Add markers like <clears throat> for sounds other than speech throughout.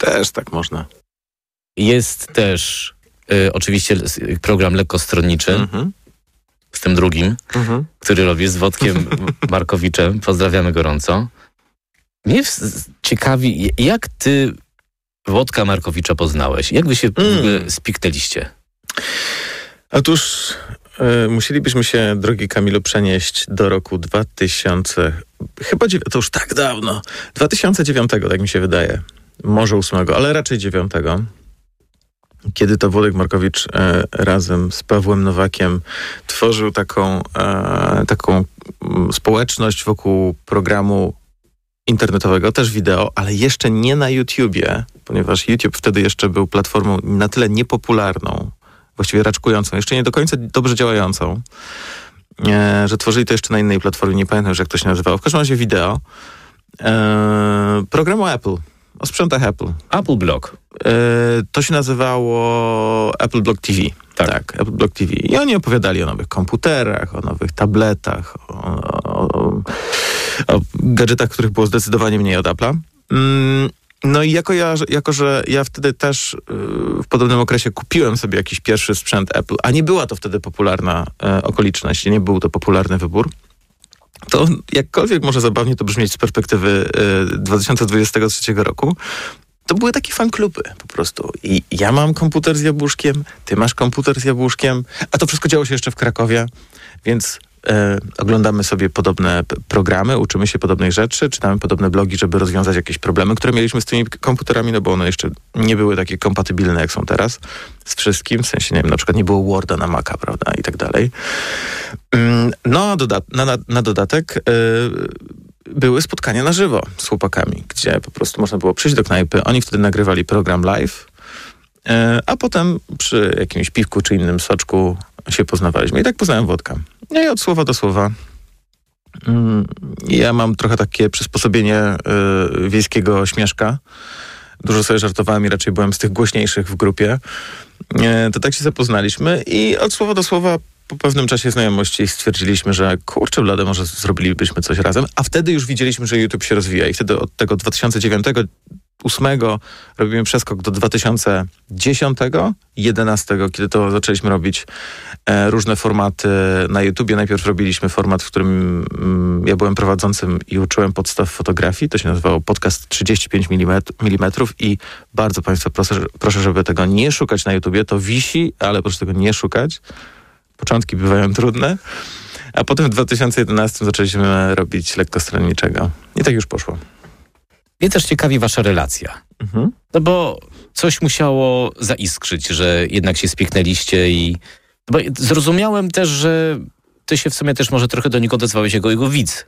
Też tak można. Jest też y, oczywiście program lekkostronniczy mhm. z tym drugim, mhm. który robisz z Wodkiem <laughs> Markowiczem. Pozdrawiamy gorąco. Mnie ciekawi, jak ty Wodka Markowicza poznałeś? Jak wy się mm. spiknęliście? Otóż y, musielibyśmy się, drogi Kamilu, przenieść do roku 2000, chyba to już tak dawno, 2009, tak mi się wydaje. Może 8, ale raczej 9 kiedy to Włodek Markowicz e, razem z Pawłem Nowakiem tworzył taką, e, taką mm, społeczność wokół programu internetowego, też wideo, ale jeszcze nie na YouTubie, ponieważ YouTube wtedy jeszcze był platformą na tyle niepopularną, właściwie raczkującą, jeszcze nie do końca dobrze działającą, e, że tworzyli to jeszcze na innej platformie, nie pamiętam już jak to się nazywało. W każdym razie wideo. Programu Apple, o sprzętach Apple. Apple Block. E, to się nazywało Apple Block TV. Tak. tak. Apple Block TV. I oni opowiadali o nowych komputerach, o nowych tabletach, o, o, o, o gadżetach, których było zdecydowanie mniej od Apple'a. Mm, no i jako, ja, jako, że ja wtedy też y, w podobnym okresie kupiłem sobie jakiś pierwszy sprzęt Apple, a nie była to wtedy popularna e, okoliczność, nie był to popularny wybór, to jakkolwiek może zabawnie to brzmieć z perspektywy 2023 e, roku, to były takie fankluby po prostu. I ja mam komputer z jabłuszkiem, ty masz komputer z jabłuszkiem, a to wszystko działo się jeszcze w Krakowie, więc oglądamy sobie podobne programy, uczymy się podobnych rzeczy, czytamy podobne blogi, żeby rozwiązać jakieś problemy, które mieliśmy z tymi komputerami, no bo one jeszcze nie były takie kompatybilne, jak są teraz z wszystkim, w sensie, nie wiem, na przykład nie było Worda na Maca, prawda, i tak dalej. Mm, no, a dodat na, na, na, dodatek... E, były spotkania na żywo z chłopakami, gdzie po prostu można było przyjść do knajpy. Oni wtedy nagrywali program live, e, a potem przy jakimś piwku czy innym soczku się poznawaliśmy. I tak poznałem Wodka. No i od słowa do słowa. Mm, ja mam trochę takie przysposobienie y, wiejskiego śmieszka. Dużo sobie żartowałem i raczej byłem z tych głośniejszych w grupie. Y, to tak się zapoznaliśmy i od słowa do słowa po pewnym czasie znajomości stwierdziliśmy, że kurczę blade, może zrobilibyśmy coś razem, a wtedy już widzieliśmy, że YouTube się rozwija i wtedy od tego 2009 2008 robimy przeskok do 2010, 11, kiedy to zaczęliśmy robić e, różne formaty na YouTubie. Najpierw robiliśmy format, w którym mm, ja byłem prowadzącym i uczyłem podstaw fotografii. To się nazywało podcast 35 mm i bardzo Państwa proszę, proszę, żeby tego nie szukać na YouTubie. To wisi, ale proszę tego nie szukać. Początki bywają trudne. A potem w 2011 zaczęliśmy robić lekkostronniczego. I tak już poszło. Mnie też ciekawi wasza relacja. Mhm. No bo coś musiało zaiskrzyć, że jednak się spiknęliście i... Bo zrozumiałem też, że ty się w sumie też może trochę do niego odezwałeś jako jego widz.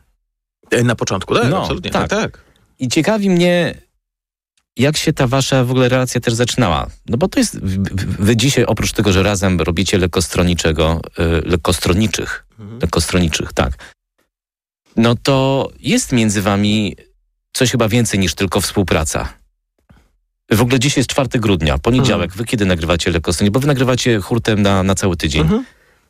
E, na początku, tak, no, absolutnie. Tak. tak. I ciekawi mnie, jak się ta wasza w ogóle relacja też zaczynała? No bo to jest, wy dzisiaj oprócz tego, że razem robicie lekkostronniczego, yy, lekkostronniczych, mhm. lekkostronniczych, tak. No to jest między wami coś chyba więcej niż tylko współpraca. W ogóle dzisiaj jest 4 grudnia, poniedziałek. Mhm. Wy kiedy nagrywacie lekkostronnie? Bo wy nagrywacie hurtem na, na cały tydzień. Mhm.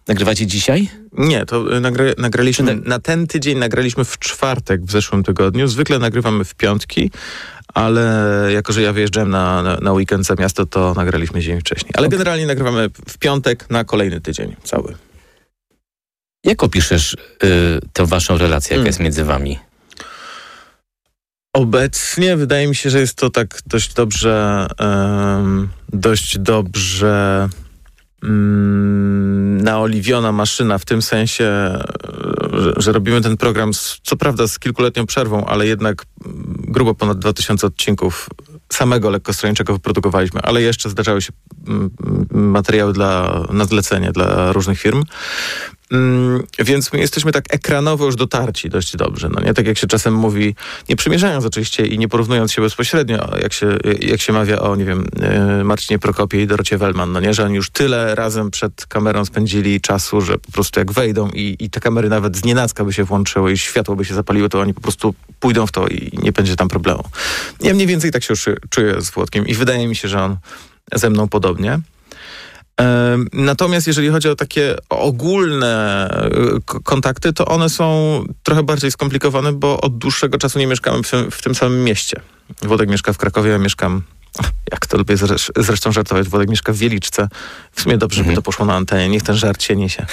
Nagrywacie dzisiaj? Nie, to nagra nagraliśmy na ten tydzień, nagraliśmy w czwartek w zeszłym tygodniu. Zwykle nagrywamy w piątki, ale jako, że ja wyjeżdżałem na, na, na weekend za miasto, to nagraliśmy dzień wcześniej. Ale okay. generalnie nagrywamy w piątek na kolejny tydzień cały. Jak opiszesz y, tę waszą relację, jaka hmm. jest między wami? Obecnie wydaje mi się, że jest to tak dość dobrze, um, dość dobrze um, naoliwiona maszyna w tym sensie, że, że, robimy ten program, z, co prawda z kilkuletnią przerwą, ale jednak grubo ponad 2000 odcinków samego lekkostronniczego wyprodukowaliśmy, ale jeszcze zdarzały się materiały dla, na zlecenie dla różnych firm. Mm, więc my jesteśmy tak ekranowo już dotarci dość dobrze. No nie tak jak się czasem mówi, nie przymierzając oczywiście i nie porównując się bezpośrednio, jak się, jak się mawia o, nie wiem, e, Marcinie Prokopie i Dorocie Wellman, no nie, że oni już tyle razem przed kamerą spędzili czasu, że po prostu jak wejdą i, i te kamery nawet z nienacka by się włączyły i światło by się zapaliło, to oni po prostu pójdą w to i nie będzie tam problemu. Ja mniej więcej tak się już czuję z Włodkiem i wydaje mi się, że on ze mną podobnie. Natomiast jeżeli chodzi o takie ogólne e, kontakty, to one są trochę bardziej skomplikowane, bo od dłuższego czasu nie mieszkamy w tym, w tym samym mieście. Wodek mieszka w Krakowie, ja mieszkam jak to lubię zresztą żartować, Włodek mieszka w Wieliczce. W sumie dobrze mhm. by to poszło na antenie, niech ten żart się niesie.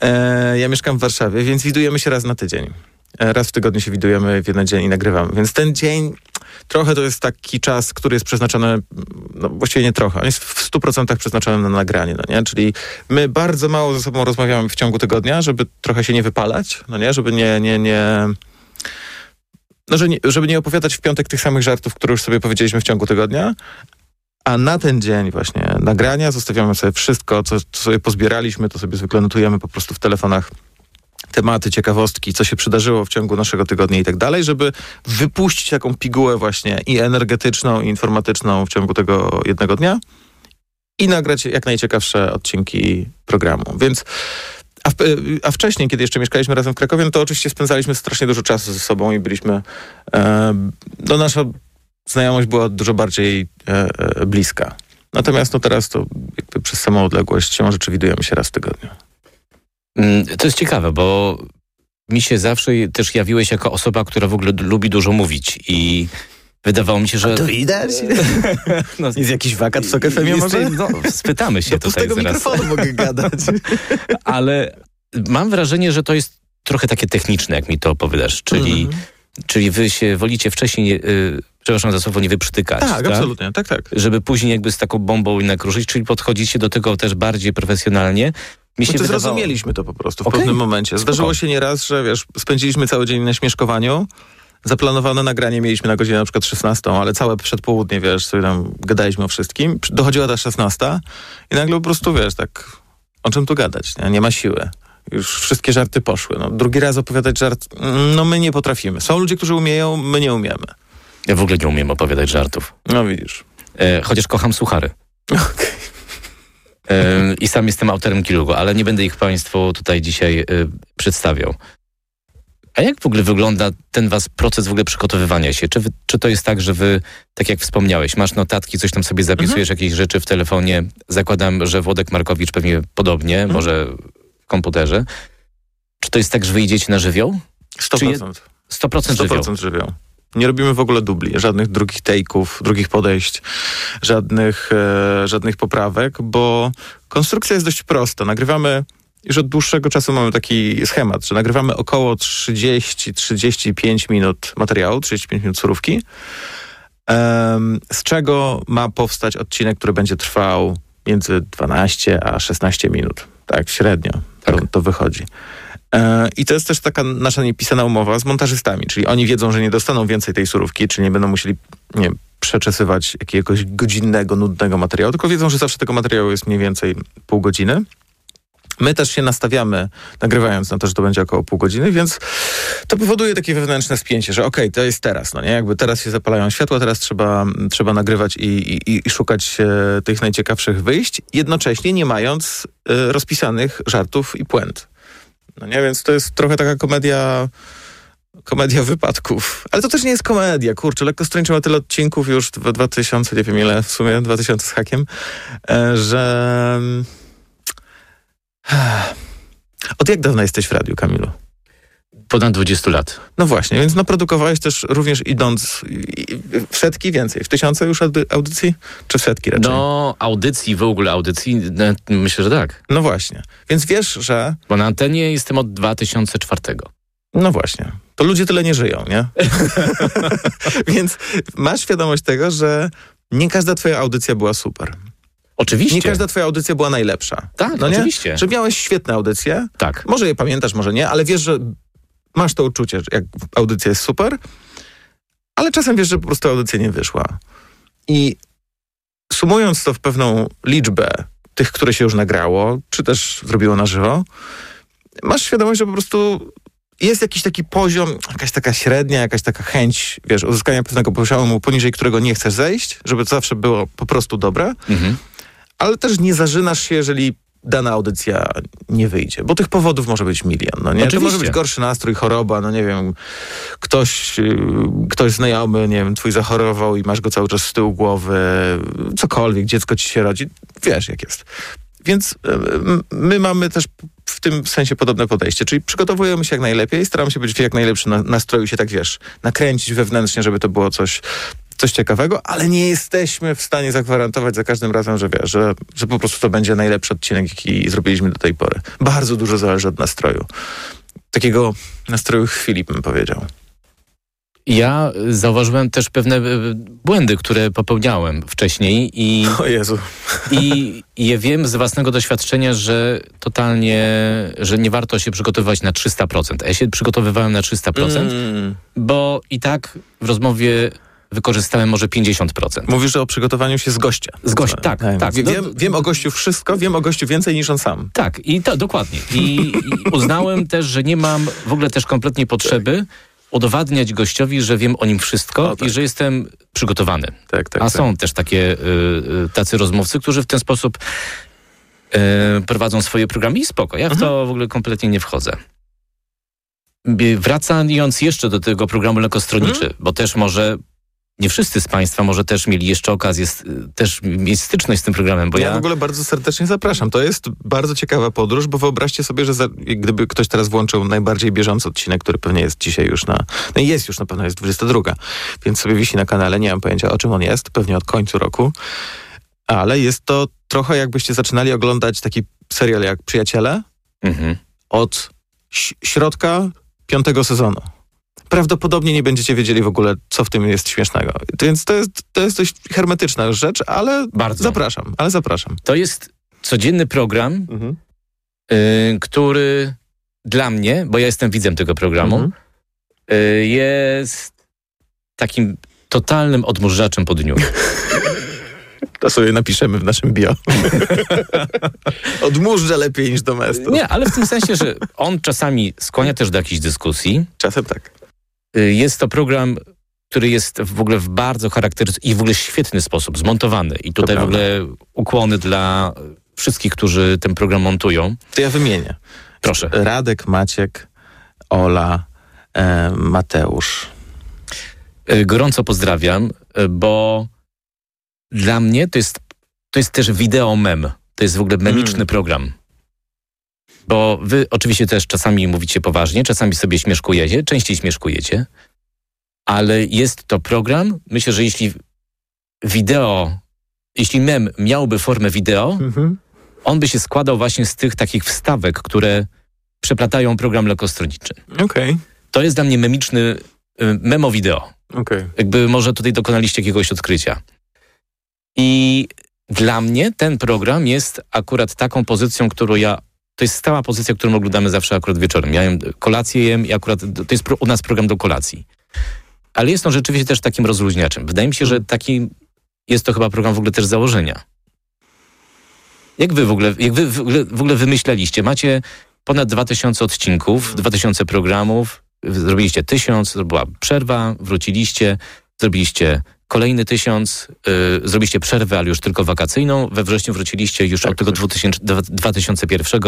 E, ja mieszkam w Warszawie, więc widujemy się raz na tydzień. E, raz w tygodniu się widujemy w jeden dzień i nagrywamy. Więc ten dzień trochę to jest taki czas, który jest przeznaczony, no właściwie nie trochę, on jest w 100% przeznaczony na nagranie, no nie? Czyli my bardzo mało ze sobą rozmawiamy w ciągu tygodnia, żeby trochę się nie wypalać, no nie? Żeby nie, nie, nie no, że nie, żeby nie opowiadać w piątek tych samych żartów, które już sobie powiedzieliśmy w ciągu tygodnia, a na ten dzień właśnie nagrania zostawiamy sobie wszystko, co, co sobie pozbieraliśmy, to sobie zwykle notujemy po prostu w telefonach tematy, ciekawostki, co się przydarzyło w ciągu naszego tygodnia i tak dalej, żeby wypuścić taką pigułę właśnie i energetyczną, i informatyczną w ciągu tego jednego dnia i nagrać jak najciekawsze odcinki programu. Więc a, w, a, wcześniej, kiedy jeszcze mieszkaliśmy razem w Krakowie, no to oczywiście spędzaliśmy strasznie dużo czasu ze sobą i byliśmy. E, no nasza znajomość była dużo bardziej e, e, bliska. Natomiast no teraz to jakby przez samą odległość siłą rzeczy widujemy się raz w tygodniu. Mm, to jest ciekawe, bo mi się zawsze też jawiłeś jako osoba, która w ogóle lubi dużo mówić i wydawało mi się, że... A to widać? <laughs> no, jest jakiś wakat w Sok FM może? No, spytamy się Do tutaj pustego zaraz. mikrofonu mogę gadać. <laughs> Ale mam wrażenie, że to jest trochę takie techniczne, jak mi to opowiadasz, czyli, mm. czyli wy się wolicie wcześniej... Yy, przepraszam za słowo, nie wyprztykać. Tak, tak, absolutnie, tak, tak. Żeby później jakby z taką bombą jednak ruszyć, czyli podchodzicie do tego też bardziej profesjonalnie. Mi się znaczy, wydawało... zrozumieliśmy to po prostu w okay. pewnym momencie. Zdarzyło Spoko. się nieraz, że wiesz, spędziliśmy cały dzień na śmieszkowaniu, zaplanowane nagranie mieliśmy na godzinę na przykład 16, ale całe przedpołudnie, wiesz, sobie tam gadaliśmy o wszystkim. Dochodziła ta 16 i nagle po prostu, wiesz, tak o czym tu gadać, nie, nie ma siły. Już wszystkie żarty poszły. No, drugi raz opowiadać żart, no my nie potrafimy. Są ludzie, którzy umieją, my nie umiemy. Ja w ogóle nie umiem opowiadać żartów. No widzisz. E, chociaż kocham suchary. <laughs> I sam jestem autorem kilku, ale nie będę ich Państwu tutaj dzisiaj y, przedstawiał. A jak w ogóle wygląda ten was proces w ogóle przygotowywania się? Czy, wy, czy to jest tak, że wy, tak jak wspomniałeś, masz notatki, coś tam sobie zapisujesz, mhm. jakieś rzeczy w telefonie? Zakładam, że Włodek Markowicz pewnie podobnie, mhm. może w komputerze. Czy to jest tak, że wyjdziecie na żywioł? 100%. Je... 100%, 100% żywioł. 100% żywioł. Nie robimy w ogóle dubli, żadnych drugich take'ów, drugich podejść, żadnych, e, żadnych poprawek, bo konstrukcja jest dość prosta. Nagrywamy już od dłuższego czasu mamy taki schemat, że nagrywamy około 30-35 minut materiału, 35 minut surówki, um, z czego ma powstać odcinek, który będzie trwał między 12 a 16 minut. Tak, średnio tak. To, to wychodzi. E, I to jest też taka nasza niepisana umowa z montażystami, czyli oni wiedzą, że nie dostaną więcej tej surówki, czy nie będą musieli nie, przeczesywać jakiegoś godzinnego, nudnego materiału, tylko wiedzą, że zawsze tego materiału jest mniej więcej pół godziny. My też się nastawiamy, nagrywając na to, że to będzie około pół godziny, więc to powoduje takie wewnętrzne spięcie, że okej, okay, to jest teraz, no nie? Jakby teraz się zapalają światła, teraz trzeba, trzeba nagrywać i, i, i szukać e, tych najciekawszych wyjść, jednocześnie nie mając e, rozpisanych żartów i puent. No nie, więc to jest trochę taka komedia komedia wypadków. Ale to też nie jest komedia, kurczę. Lekko Strończy ma tyle odcinków już w 2000, nie wiem ile, w sumie 2000 z hakiem, e, że... <sighs> Od jak dawna jesteś w radiu, Kamilu? Ponad 20 lat. No właśnie, więc naprodukowałeś też również idąc w setki więcej, w tysiące już audycji, czy w setki raczej? No, audycji, w ogóle audycji, no, myślę, że tak. No właśnie, więc wiesz, że... Bo na antenie jestem od 2004. No właśnie, to ludzie tyle nie żyją, nie? <laughs> więc masz świadomość tego, że nie każda twoja audycja była super. Oczywiście. Nie każda twoja audycja była najlepsza. Tak, no nie? oczywiście. Że miałeś świetne audycje. Tak. Może je pamiętasz, może nie, ale wiesz, że masz to uczucie, że jak audycja jest super, ale czasem wiesz, że po prostu audycja nie wyszła. I sumując to w pewną liczbę tych, które się już nagrało, czy też zrobiło na żywo, masz świadomość, że po prostu jest jakiś taki poziom, jakaś taka średnia, jakaś taka chęć, wiesz, uzyskania pewnego poziomu, poniżej którego nie chcesz zejść, żeby to zawsze było po prostu dobre. Mhm ale też nie zażynasz się, jeżeli dana audycja nie wyjdzie, bo tych powodów może być milion, no nie? To może być gorszy nastrój, choroba, no nie wiem, ktoś, y, ktoś znajomy, nie wiem, twój zachorował i masz go cały czas z tyłu głowy, cokolwiek, dziecko ci się rodzi, wiesz jak jest. Więc y, my mamy też w tym sensie podobne podejście, czyli przygotowujemy się jak najlepiej, staramy się być w jak najlepszym nastroju się tak, wiesz, nakręcić wewnętrznie, żeby to było coś coś ciekawego, ale nie jesteśmy w stanie zagwarantować za każdym razem, że że, że po prostu to będzie najlepszy odcinek, jaki zrobiliśmy do tej pory. Bardzo dużo zależy od nastroju. Takiego nastroju chwili, bym powiedział. Ja zauważyłem też pewne e, błędy, które popełniałem wcześniej i, <laughs> o Jezu. i, je wiem z własnego doświadczenia, że totalnie, że nie warto się przygotowywać na 300%. A ja się przygotowywałem na 300%, mm. bo i tak w rozmowie wykorzystałem może 50%. Mówisz o przygotowaniu się z gościa. Z gościa, tak, tak. tak. Wiem, wiem, o gościu wszystko, wiem o gościu więcej niż on sam. Tak, i to, dokładnie. I, I, uznałem też, że nie mam w ogóle też kompletnie potrzeby tak. udowadniać gościowi, że wiem o nim wszystko o, tak. i że jestem przygotowany. Tak, tak, A są tak. też takie y, y, tacy rozmówcy, którzy w ten sposób y, prowadzą swoje programy i spoko. Ja w mhm. to w ogóle kompletnie nie wchodzę. Wracając jeszcze do tego programu lekkostroniczy, mhm. bo też może nie wszyscy z Państwa może też mieli jeszcze okazję też mieć styczność z tym programem, bo ja... ja... w ogóle bardzo serdecznie zapraszam. To jest bardzo ciekawa podróż, bo wyobraźcie sobie, że za, gdyby ktoś teraz włączył najbardziej bieżący odcinek, który pewnie jest dzisiaj już na... No i jest już na pewno, jest 22, więc sobie wisi na kanale, nie mam pojęcia o czym on jest, pewnie od końca roku, ale jest to trochę jakbyście zaczynali oglądać taki serial jak Przyjaciele mhm. od środka piątego sezonu prawdopodobnie nie będziecie wiedzieli w ogóle, co w tym jest śmiesznego. Więc to jest, to jest dość hermetyczna rzecz, ale Bardzo. zapraszam, ale zapraszam. To jest codzienny program, mhm. y, który dla mnie, bo ja jestem widzem tego programu, mhm. y, jest takim totalnym odmurzaczem po dniu. <laughs> To sobie napiszemy w naszym bio. <laughs> Odmurzę lepiej niż domestos. Nie, ale w tym sensie, że on czasami skłania też do jakichś dyskusji. Czasem tak. Y, jest to program, który jest w ogóle w bardzo charakterystyczny i w ogóle świetny sposób zmontowany. I tutaj w ogóle ukłony dla wszystkich, którzy ten program montują. To ja wymienię. Proszę. Radek, Maciek, Ola, e, Mateusz. Y, gorąco pozdrawiam, y, bo dla mnie to jest, to jest też wideo mem. To jest w ogóle memiczny mm. program. Bo wy oczywiście też czasami mówicie poważnie, czasami sobie śmieszkujecie, częściej śmieszkujecie, ale jest to program. Myślę, że jeśli wideo, jeśli mem miałby formę wideo, mhm. on by się składał właśnie z tych takich wstawek, które przeplatają program lekkostroniczy. Okay. To jest dla mnie memiczny y, memo wideo. Okay. Jakby może tutaj dokonaliście jakiegoś odkrycia. I dla mnie ten program jest akurat taką pozycją, którą ja to jest stała pozycja, którą oglądamy zawsze akurat wieczorem. Ja jem, kolację jem i akurat to jest pro, u nas program do kolacji. Ale jest on rzeczywiście też takim rozluźniaczem. Wydaje mi się, że taki jest to chyba program w ogóle też założenia. Jak wy w ogóle, jak wy w ogóle, w ogóle wymyśleliście? Macie ponad 2000 odcinków, 2000 programów, zrobiliście tysiąc, to była przerwa, wróciliście, zrobiliście Kolejny tysiąc, y, zrobiliście przerwę, ale już tylko wakacyjną. We wrześniu wróciliście już tak, od tego 2000, 2001.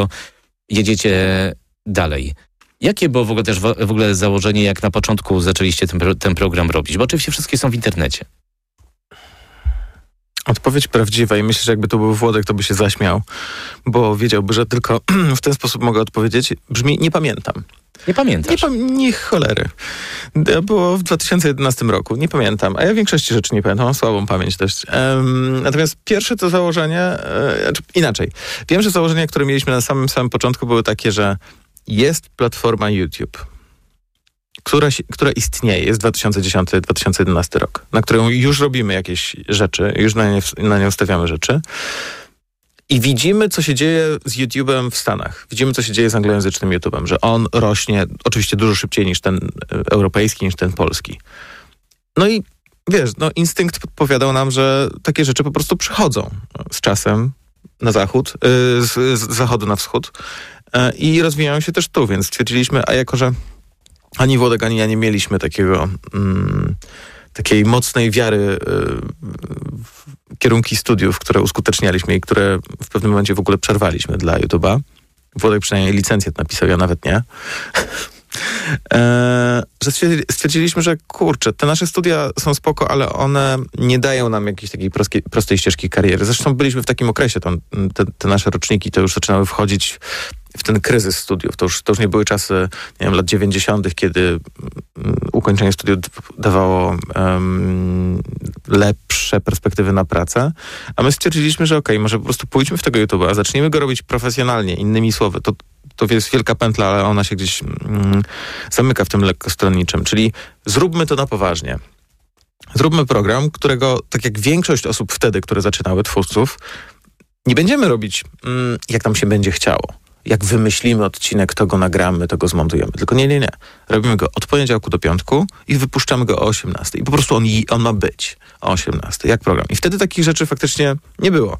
Jedziecie dalej. Jakie było w ogóle też w ogóle założenie, jak na początku zaczęliście ten, ten program robić? Bo oczywiście wszystkie są w internecie. Odpowiedź prawdziwa i myślę, że jakby to był Włodek, to by się zaśmiał, bo wiedziałby, że tylko <clears throat> w ten sposób mogę odpowiedzieć. Brzmi, nie pamiętam. Nie pamiętasz? Nie, nie cholery. To było w 2011 roku, nie pamiętam. A ja większości rzeczy nie pamiętam, mam słabą pamięć dość. Um, natomiast pierwsze to założenie, e, inaczej. Wiem, że założenia, które mieliśmy na samym samym początku były takie, że jest platforma YouTube, która, która istnieje, jest 2010-2011 rok, na którą już robimy jakieś rzeczy, już na, nie, na nią stawiamy rzeczy. I widzimy, co się dzieje z YouTube'em w Stanach. Widzimy, co się dzieje z anglojęzycznym YouTube'em, że on rośnie oczywiście dużo szybciej niż ten e, europejski, niż ten polski. No i wiesz, no instynkt podpowiadał nam, że takie rzeczy po prostu przychodzą z czasem na zachód, yy, z, z, zachodu na wschód yy, i rozwijają się też tu, więc stwierdziliśmy, a jako, że ani Włodek, ani ja nie mieliśmy takiego, mm, takiej mocnej wiary kierunki studiów, które uskutecznialiśmy i które w pewnym momencie w ogóle przerwaliśmy dla YouTube'a. Włodek przynajmniej licencjat napisał, ja nawet nie. <laughs> E, że stwierdziliśmy, że kurczę, te nasze studia są spoko, ale one nie dają nam jakiejś takiej prostej, prostej ścieżki kariery. Zresztą byliśmy w takim okresie, tam, te, te, nasze roczniki to już zaczynały wchodzić w ten kryzys studiów. To już, to już nie były czasy, nie wiem, lat 90., kiedy mm, ukończenie studiów dawało um, lepsze perspektywy na pracę, a my stwierdziliśmy, że okay, może po prostu pójdźmy w tego YouTube'a, zacznijmy go robić profesjonalnie, innymi słowy. To, to jest wielka pętla, ale ona się gdzieś mm, zamyka w tym lekkostronniczym, czyli zróbmy to na poważnie. Zróbmy program, którego, tak jak większość osób wtedy, które zaczynały, twórców, nie będziemy robić, mm, jak nam się będzie chciało. Jak wymyślimy odcinek, to go nagramy, to go zmontujemy. Tylko nie, nie, nie. Robimy go od poniedziałku do piątku i wypuszczamy go o 18. I po prostu on, on ma być o 18, jak program. I wtedy takich rzeczy faktycznie nie było.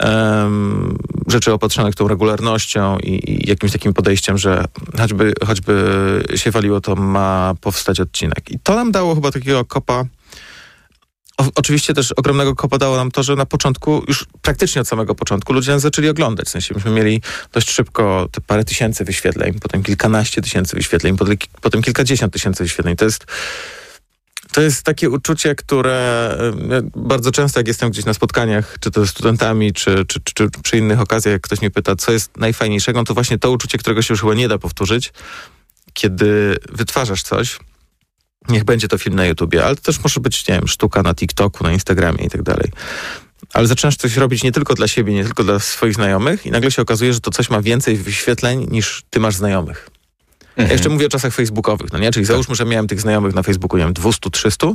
Um, rzeczy opatrzone tą regularnością i, i, jakimś takim podejściem, że choćby, choćby się waliło, to ma powstać odcinek. I to nam dało chyba takiego kopa o, oczywiście też ogromnego kopa dało nam to, że na początku, już praktycznie od samego początku, ludzie nas zaczęli oglądać. W sensie myśmy mieli dość szybko te parę tysięcy wyświetleń, potem kilkanaście tysięcy wyświetleń, potem, kilkadziesiąt tysięcy wyświetleń. To jest to jest takie uczucie, które bardzo często, jak jestem gdzieś na spotkaniach, czy to ze studentami, czy, czy, czy, czy przy innych okazjach, jak ktoś mnie pyta, co jest najfajniejszego, to właśnie to uczucie, którego się już chyba nie da powtórzyć, kiedy wytwarzasz coś, Niech będzie to film na YouTubie, ale to też może być, nie wiem, sztuka na TikToku, na Instagramie i tak dalej. Ale zaczynasz coś robić nie tylko dla siebie, nie tylko dla swoich znajomych i nagle się okazuje, że to coś ma więcej wyświetleń niż ty masz znajomych. Mhm. Ja jeszcze mówię o czasach facebookowych, no nie? Czyli tak. załóżmy, że miałem tych znajomych na Facebooku, nie wiem, 200, 300.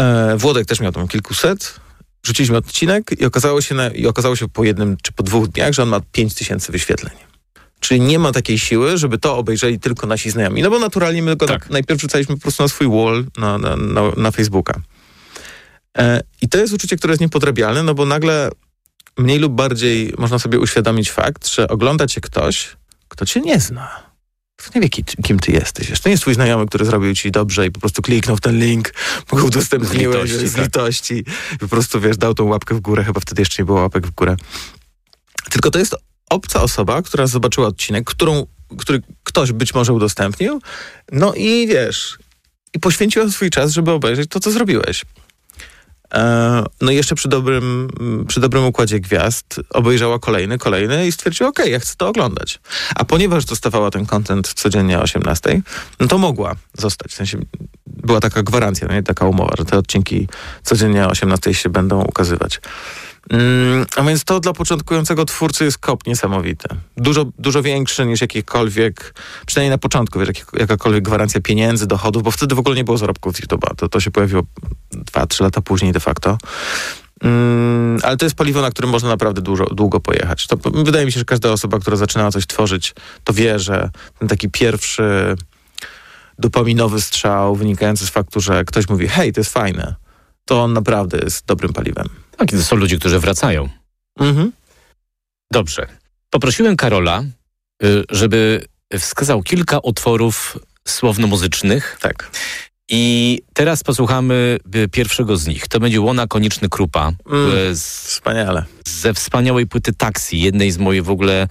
E, Włodek też miał tam kilkuset. Wrzuciliśmy odcinek i okazało się, na, i okazało się po jednym czy po dwóch dniach, że on ma 5000 wyświetleń. Czyli nie ma takiej siły, żeby to obejrzeli tylko nasi znajomi. No bo naturalnie my go tak. na, najpierw rzucaliśmy po prostu na swój wall na, na, na, na Facebooka. E, I to jest uczucie, które jest niepodrabialne, no bo nagle mniej lub bardziej można sobie uświadomić fakt, że ogląda cię ktoś, kto cię nie zna. Kto nie wie, kim, ty jesteś. To nie jest twój znajomy, który zrobił ci dobrze i po prostu kliknął w ten link, <laughs> go udostępniłeś z litości, z tak. litości i po prostu, wiesz, dał tą łapkę w górę. Chyba wtedy jeszcze nie było łapek w górę. Tylko to jest obca osoba, która zobaczyła odcinek, którą, który ktoś być może udostępnił, no i wiesz, i poświęciła swój czas, żeby obejrzeć to, co zrobiłeś. E, no i jeszcze przy dobrym, przy dobrym układzie gwiazd obejrzała kolejny, kolejny i stwierdziła, okej, okay, ja chcę to oglądać. A ponieważ dostawała ten content codziennie o 18, no to mogła zostać. W sensie była taka gwarancja, no nie? taka umowa, że te odcinki codziennie o 18 się będą ukazywać. Mm, a więc to dla początkującego twórcy jest kop niesamowity. Dużo, dużo większy niż jakikolwiek, przynajmniej na początku, wiesz, jak, jakakolwiek gwarancja pieniędzy, dochodów, bo wtedy w ogóle nie było zarobków z YouTube'a. To, to się pojawiło dwa, trzy lata później de facto. Mm, ale to jest paliwo, na którym można naprawdę dużo, długo pojechać. To, wydaje mi się, że każda osoba, która zaczynała coś tworzyć, to wie, że ten taki pierwszy dopaminowy strzał wynikający z faktu, że ktoś mówi, hej, to jest fajne, to on naprawdę jest dobrym paliwem. Tak, to są ludzie, którzy wracają. Mhm. Dobrze. Poprosiłem Karola, y, żeby wskazał kilka utworów słowno-muzycznych. Tak. I teraz posłuchamy y, pierwszego z nich. To będzie Łona Konieczny Krupa. Mm, z, wspaniale. Ze wspaniałej płyty Taxi, jednej z moich w ogóle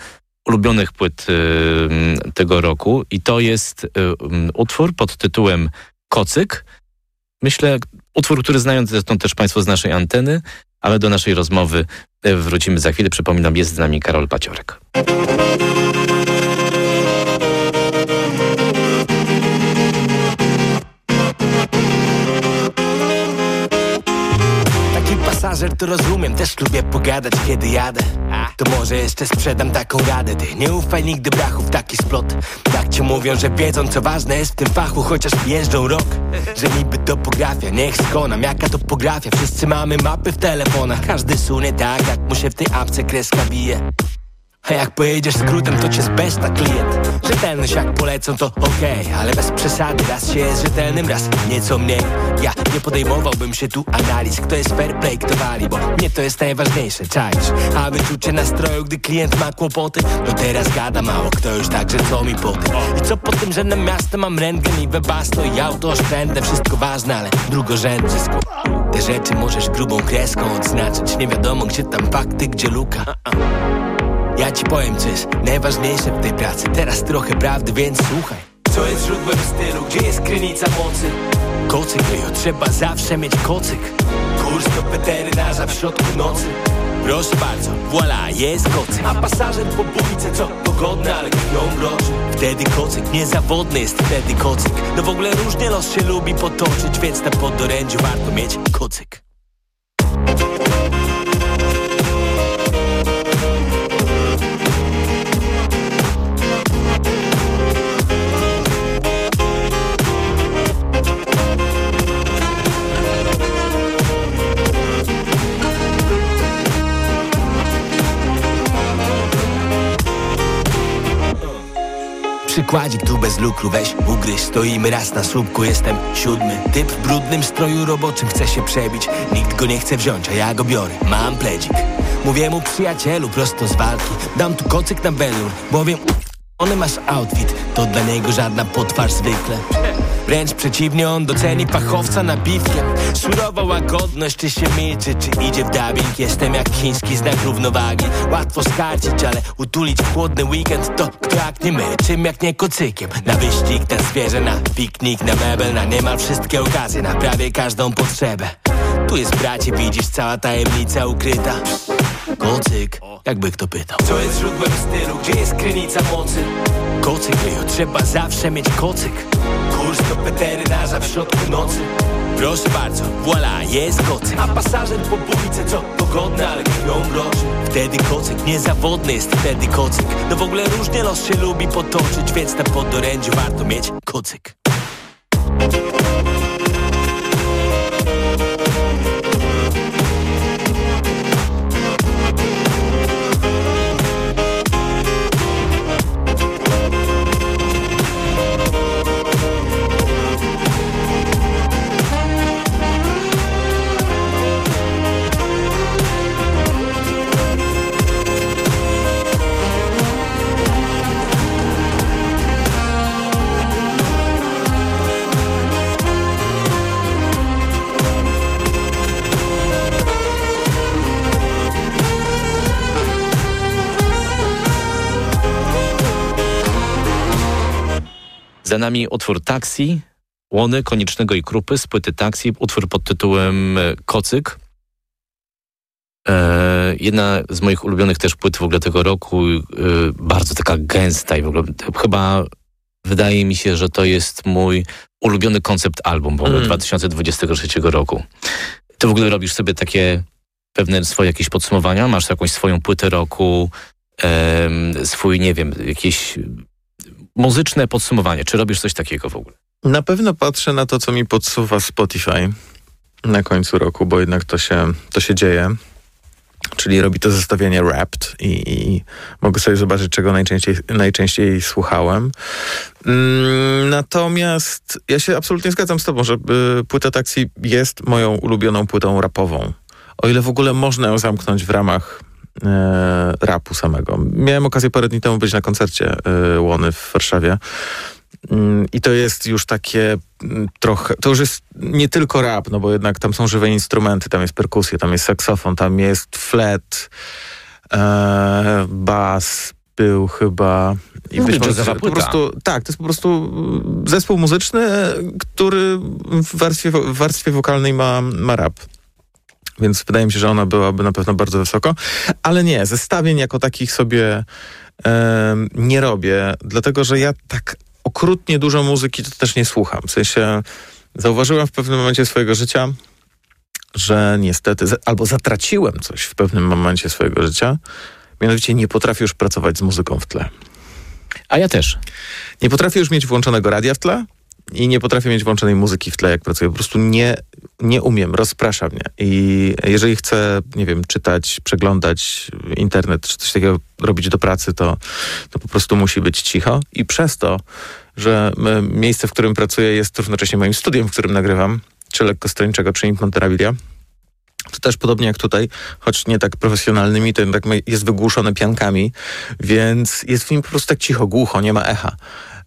ulubionych płyt y, tego roku. I to jest y, y, utwór pod tytułem Kocyk. Myślę, utwór, który znają zresztą też Państwo z naszej anteny, ale do naszej rozmowy e, wrócimy za chwilę. Przypominam, jest z nami Karol Paciorek. Pasażer, to rozumiem Też lubię pogadać, kiedy jadę. To może jeszcze sprzedam taką radę. Ty nie ufaj nigdy brachów, taki splot. Tak ci mówią, że wiedzą co ważne jest w tym fachu Chociaż jeżdżą rok. Że niby topografia, niech skonam Jaka topografia, wszyscy mamy mapy w telefonach. Każdy sunie tak, jak mu się w tej apce kreska bije a jak pojedziesz skrótem, to cię zbesta klient. Rzetelność jak polecą, to okej okay, Ale bez przesady, raz się jest rzetelnym, raz nieco mniej. Ja nie podejmowałbym się tu analiz Kto jest fair play, kto wali Bo mnie to jest najważniejsze, czaisz? A wyczucie nastroju, gdy klient ma kłopoty No teraz gada mało, kto już także co mi poty I co po tym, że na miasto mam rentgen i webasto I auto oszczędę, wszystko ważne, ale drugorzędne Te rzeczy możesz grubą kreską odznaczyć Nie wiadomo, gdzie tam fakty, gdzie luka ja ci powiem, co jest najważniejsze w tej pracy. Teraz trochę prawdy, więc słuchaj. Co jest źródłem stylu, gdzie jest krynica mocy? Kocyk, jo, trzeba zawsze mieć kocyk. Kurs do petery w środku nocy. Proszę bardzo, voila, jest kocyk. A pasażer po bójce, co? Pogodny, ale krwią groży Wtedy kocyk, niezawodny jest wtedy kocyk. No w ogóle różnie los się lubi potoczyć Więc na podorędziu warto mieć kocyk Przykładzik tu bez lukru, weź ugryź Stoimy raz na słupku, jestem siódmy Typ w brudnym stroju roboczym chce się przebić Nikt go nie chce wziąć, a ja go biorę. Mam pledzik. Mówię mu przyjacielu prosto z walki. Dam tu kocyk na belur, bowiem on masz outfit, to dla niego żadna potwarz zwykle Wręcz przeciwnie, on doceni fachowca nabitkiem Surowa łagodność, czy się milczy, czy idzie w dubbing. Jestem jak chiński znak równowagi. Łatwo skarcić, ale utulić w chłodny weekend To kto jak nie my, czym jak nie kocykiem. Na wyścig, na zwierzę, na piknik, na mebel Na niemal wszystkie okazje, na prawie każdą potrzebę. Tu jest bracie, widzisz cała tajemnica ukryta. Kocyk, jakby kto pytał. Co jest źródłem stylu, gdzie jest krynica mocy? Kocyk, jo, trzeba zawsze mieć kocyk Kurs do weterynarza w środku nocy. Proszę bardzo, voila, jest kocyk. A pasażer po bójce, co pogodny, ale krwią groży Wtedy kocyk, niezawodny jest wtedy kocyk. No w ogóle różnie los się lubi potoczyć Więc na podorędziu warto mieć kocyk Za nami utwór Taxi, Łony, Koniecznego i Krupy z płyty Taxi, utwór pod tytułem e, Kocyk. E, jedna z moich ulubionych też płyt w ogóle tego roku, e, bardzo taka gęsta i w ogóle chyba wydaje mi się, że to jest mój ulubiony koncept album w ogóle mm. 2023 roku. Ty w ogóle robisz sobie takie pewne swoje jakieś podsumowania? Masz jakąś swoją płytę roku, swój, nie wiem, jakieś muzyczne podsumowanie. Czy robisz coś takiego w ogóle? Na pewno patrzę na to, co mi podsuwa Spotify na końcu roku, bo jednak to się, to się dzieje. Czyli robi to zestawienie Wrapped i, i mogę sobie zobaczyć, czego najczęściej, najczęściej słuchałem. Mm, natomiast ja się absolutnie zgadzam z tobą, że y, płyta Taxi jest moją ulubioną płytą rapową. O ile w ogóle można ją zamknąć w ramach rapu samego. Miałem okazję parę dni temu być na koncercie e, Łony w Warszawie. Mm, I to jest już takie mm, trochę, to już jest nie tylko rap, no bo jednak tam są żywe instrumenty, tam jest perkusja, tam jest saksofon, tam jest flet, e, bas, był chyba i być może po prostu tak, to jest po prostu zespół muzyczny, który w warstwie, w warstwie wokalnej ma, ma rap więc wydaje mi się, że ona byłaby na pewno bardzo wysoko. Ale nie, zestawień jako takich sobie e, nie robię, dlatego że ja tak okrutnie dużo muzyki to też nie słucham. W sensie zauważyłem w pewnym momencie swojego życia, że niestety, albo zatraciłem coś w pewnym momencie swojego życia, mianowicie nie potrafię już pracować z muzyką w tle. A ja też. Nie potrafię już mieć włączonego radia w tle, i nie potrafię mieć włączonej muzyki w tle, jak pracuję. Po prostu nie, nie umiem, rozprasza mnie. I jeżeli chcę, nie wiem, czytać, przeglądać internet, czy coś takiego robić do pracy, to, to po prostu musi być cicho. I przez to, że miejsce, w którym pracuję, jest równocześnie moim studiem, w którym nagrywam, czy lekkostrończego, czy Imponterabilia, to też podobnie jak tutaj, choć nie tak profesjonalnymi, to jest wygłuszone piankami, więc jest w nim po prostu tak cicho, głucho, nie ma echa.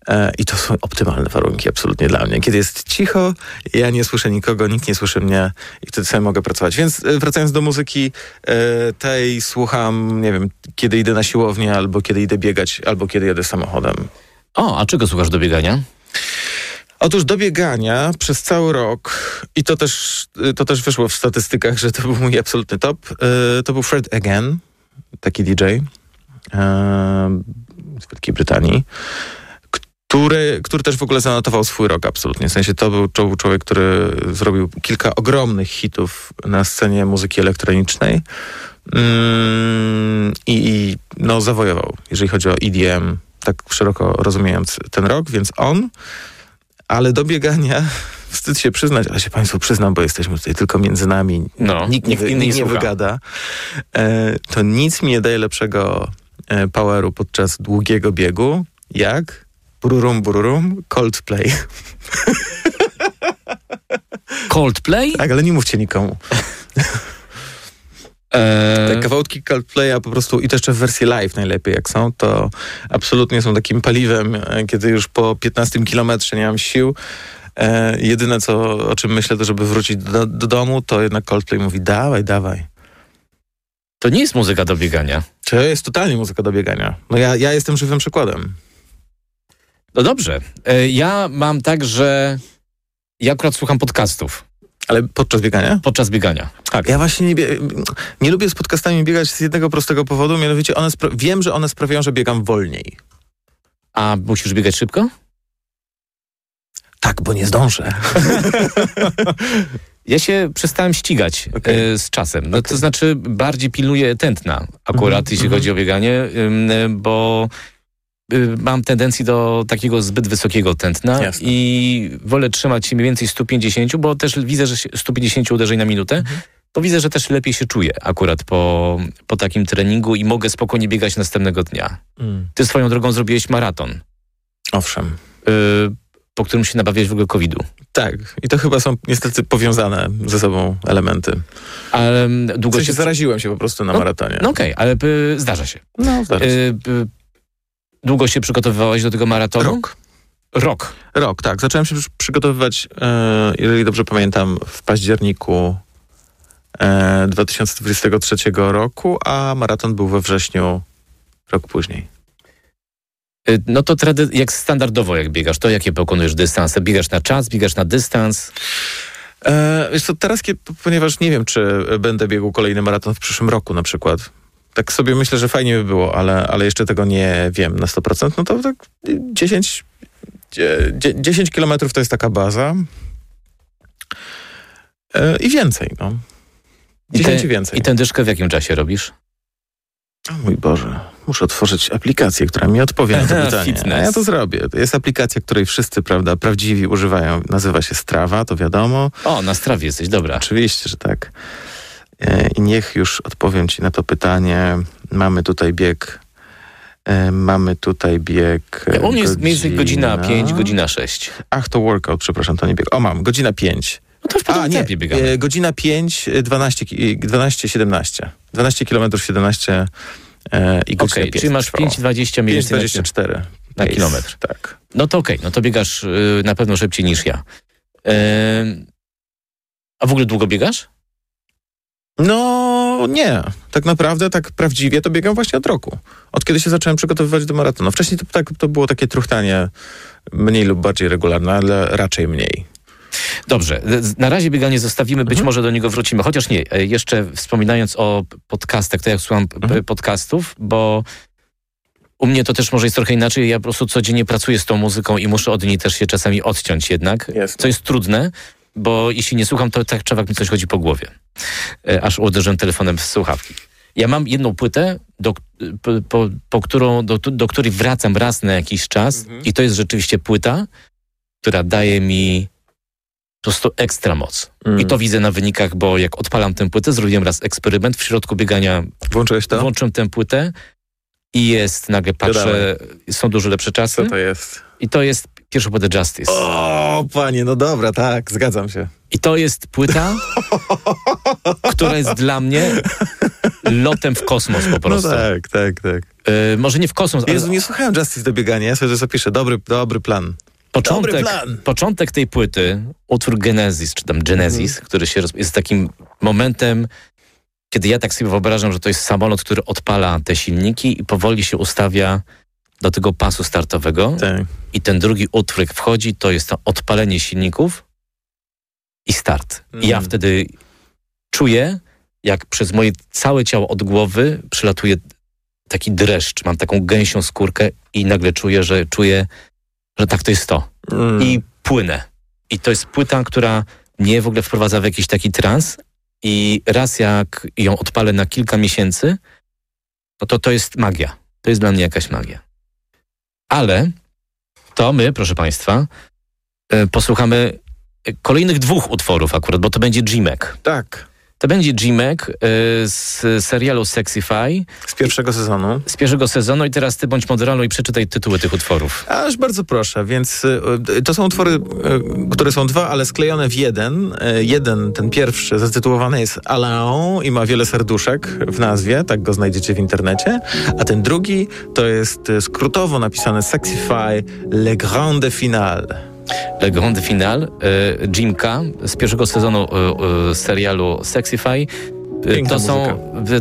E, I to są optymalne warunki absolutnie dla mnie. Kiedy jest cicho, ja nie słyszę nikogo, nikt nie słyszy mnie i wtedy sobie mogę pracować. Więc e, wracając do muzyki e, tej, słucham, nie wiem, kiedy idę na siłownię, albo kiedy idę biegać, albo kiedy jedę samochodem. O, a czego słuchasz do biegania? Otóż do biegania przez cały rok, i to też, to też wyszło w statystykach, że to był mój absolutny top, to był Fred Again, taki DJ z Wielkiej Brytanii, który, który też w ogóle zanotował swój rok absolutnie. W sensie to był, człowiek, który zrobił kilka ogromnych hitów na scenie muzyki elektronicznej mm, i, i no, zawojował, jeżeli chodzi o EDM, tak szeroko rozumiejąc ten rok, więc on ale do biegania <laughs> wstyd się przyznać, ale się Państwu przyznam, bo jesteśmy tutaj tylko między nami. No, nikt, nikt, nikt nie wygada. E, to nic mi nie daje lepszego e, poweru podczas długiego biegu, jak bururum, bururum, Coldplay. Coldplay? Tak, ale nie mówcie nikomu. <laughs> Te kawałki Coldplaya po prostu i to jeszcze w wersji live najlepiej jak są, to absolutnie są takim paliwem, e, kiedy już po 15 kilometrze nie mam sił. E, jedyne co, o czym myślę, to żeby wrócić do, do domu, to jednak Coldplay mówi dawaj, dawaj. To nie jest muzyka do biegania. To jest totalnie muzyka do biegania. No ja, ja jestem żywym przykładem. No dobrze. E, ja mam tak, że ja akurat słucham podcastów. Ale podczas biegania? Podczas biegania, tak. Ja właśnie nie, nie lubię z podcastami biegać z jednego prostego powodu, mianowicie one wiem, że one sprawiają, że biegam wolniej. A musisz biegać szybko? Tak, bo nie zdążę. <laughs> ja się przestałem ścigać okay. y, z czasem. No, okay. To znaczy bardziej pilnuję tętna akurat, mm -hmm, jeśli mm -hmm. chodzi o bieganie, y, bo mam tendencję do takiego zbyt wysokiego tętna Jasne. i wolę trzymać się mniej więcej 150, bo też widzę, że 150 uderzeń na minutę. Mhm. To widzę, że też lepiej się czuję akurat po, po takim treningu i mogę spokojnie biegać następnego dnia. Mm. Ty swoją drogą zrobiłeś maraton. Owszem. Y, po którym się nabawiałeś w ogóle COVID-u. Tak. I to chyba są niestety powiązane ze sobą elementy. Ale mm, długo w sensie się... zaraziłem się po prostu na no, maratonie. No okej, okay, ale y, zdarza się. No, zdarza się. Y, Długo się przygotowywałeś do tego maratonu? Rok. Rok. Rok, tak. Zacząłem się przygotowywać, e, jeżeli dobrze pamiętam, w październiku e, 2023 roku, a maraton był we wrześniu rok później. E, no to jak standardowo jak biegasz, to jakie pokonujesz dystanse? Biegasz na czas, biegasz na dystans? E, wiesz co, teraz, ponieważ nie wiem, czy będę biegł kolejny maraton w przyszłym roku na przykład, tak sobie myślę, że fajnie by było, ale, ale jeszcze tego nie wiem na 100%, no to tak 10, 10 kilometrów to jest taka baza e, i więcej, no. 10 I, te, więcej. I tę dyszkę w jakim czasie robisz? O mój Boże, muszę otworzyć aplikację, która mi odpowie na to <laughs> pytanie. Fitness. A ja to zrobię. Jest aplikacja, której wszyscy, prawda, prawdziwi używają. Nazywa się Strawa, to wiadomo. O, na Strawie jesteś, dobra. Oczywiście, że tak. E, I niech już odpowiem Ci na to pytanie. Mamy tutaj bieg. E, mamy tutaj bieg. Ja, u mnie jest więcej godzina 5, godzina 6. Ach, to workout, przepraszam, to nie bieg. O, mam, godzina 5. No to w A, nie, biegamy. E, godzina 5, 12, 12 17. 12 km 17 e, i godzina okay, 5. Czyli masz 5,20 mniej więcej 5,24 na, na kilometr. Tak. No to okej, okay, no to biegasz y, na pewno szybciej niż ja. Y, a w ogóle długo biegasz? No nie. Tak naprawdę, tak prawdziwie to biegam właśnie od roku. Od kiedy się zacząłem przygotowywać do maratonu. Wcześniej to, tak, to było takie truchtanie mniej lub bardziej regularne, ale raczej mniej. Dobrze, na razie bieganie zostawimy, być mhm. może do niego wrócimy. Chociaż nie, e, jeszcze wspominając o podcastach, to ja słucham mhm. podcastów, bo u mnie to też może jest trochę inaczej. Ja po prostu codziennie pracuję z tą muzyką i muszę od niej też się czasami odciąć jednak, Jasne. co jest trudne, bo jeśli nie słucham, to tak człowiek mi coś chodzi po głowie. E, aż uderzyłem telefonem w słuchawki. Ja mam jedną płytę, do, po, po, po którą, do, do, której wracam raz na jakiś czas mhm. i to jest rzeczywiście płyta, która daje mi po prostu ekstra moc. Mm. I to widzę na wynikach, bo jak odpalam tę płytę, zrobiłem raz eksperyment w środku biegania. Włączyłeś to? Włączyłem tę płytę i jest, nagle patrzę, są dużo lepsze czasy. Co to jest? I to jest pierwsza płyta Justice. O, panie, no dobra, tak, zgadzam się. I to jest płyta, która jest dla mnie lotem w kosmos po no prostu. No tak, tak, tak. Yy, może nie w kosmos, Jezu, ale... nie słuchałem Justice do biegania, ja sobie zapiszę. Dobry, dobry plan. Początek, dobry plan. początek tej płyty, utwór Genesis, czy tam Genesis, mm. który się roz... jest takim momentem, kiedy ja tak sobie wyobrażam, że to jest samolot, który odpala te silniki i powoli się ustawia do tego pasu startowego Tak. i ten drugi utwór jak wchodzi, to jest to odpalenie silników i start. I ja Mm. wtedy czuję, jak przez moje całe ciało od głowy przylatuje taki dreszcz, mam taką gęsią skórkę i nagle czuję, że czuję, że tak to jest to. Mm. I płynę. I to jest płyta, która mnie w ogóle wprowadza w jakiś taki trans i raz jak ją odpalę na kilka miesięcy, no to to jest magia. To jest dla mnie jakaś magia. Ale to my, proszę Państwa, y, posłuchamy kolejnych dwóch utworów akurat, bo to będzie G-Mac. Tak. To będzie G-Mac y, z serialu Sexify Z pierwszego sezonu. z pierwszego sezonu i teraz ty bądź moderaną i przeczytaj tytuły tych utworów. Aż bardzo proszę, więc y, to są utwory, y, które są dwa, ale sklejone w jeden. Y, Jeden, ten pierwszy, zatytułowany jest Alain i ma wiele serduszek w nazwie, tak go znajdziecie w internecie. A ten drugi to jest y, skrótowo napisane Sexify Le Grande Finale. Grand Final, y, Jim K. z pierwszego sezonu y, y, serialu Sexify. Piękna To, są,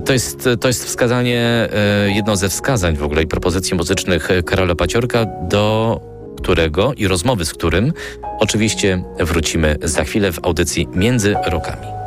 to, jest, to jest wskazanie, jedno ze wskazań w ogóle i propozycji muzycznych Karola Paciorka, do którego i rozmowy z którym oczywiście wrócimy za chwilę w audycji Między Rokami.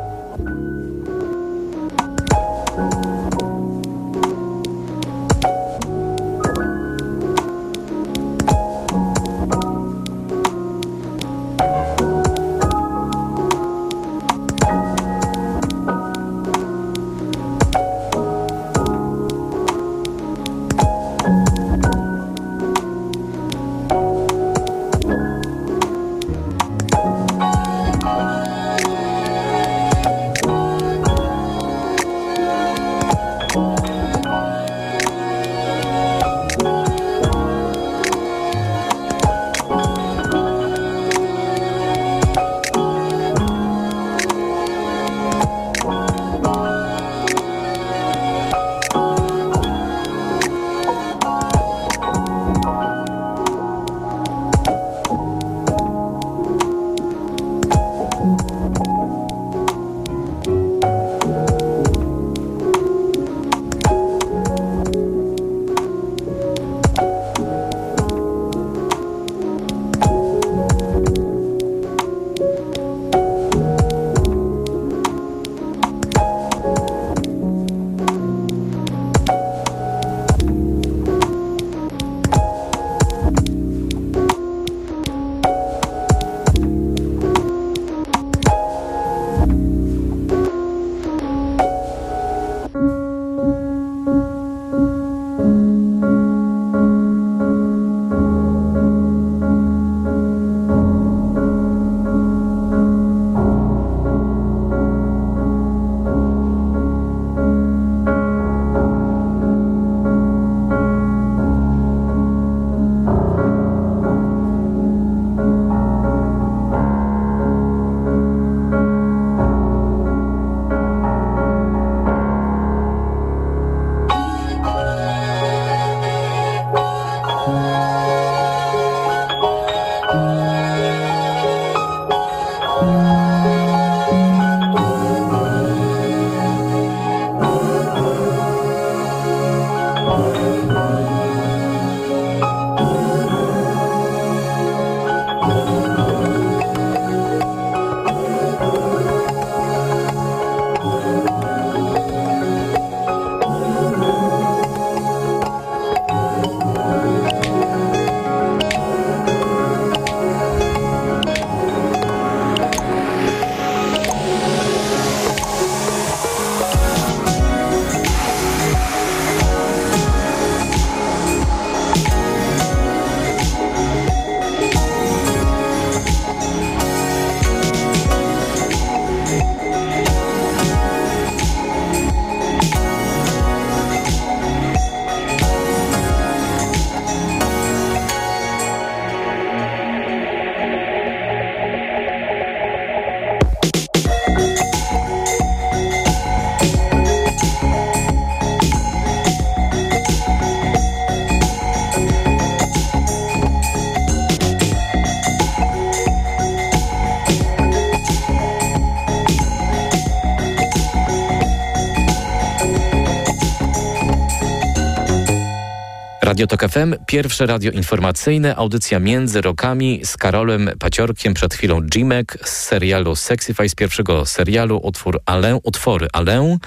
Radio Tok FM, pierwsze radio informacyjne, audycja między rokami z Karolem Paciorkiem, przed chwilą Jimek z serialu Sexify, z pierwszego serialu, utwór Alę, utwory Alę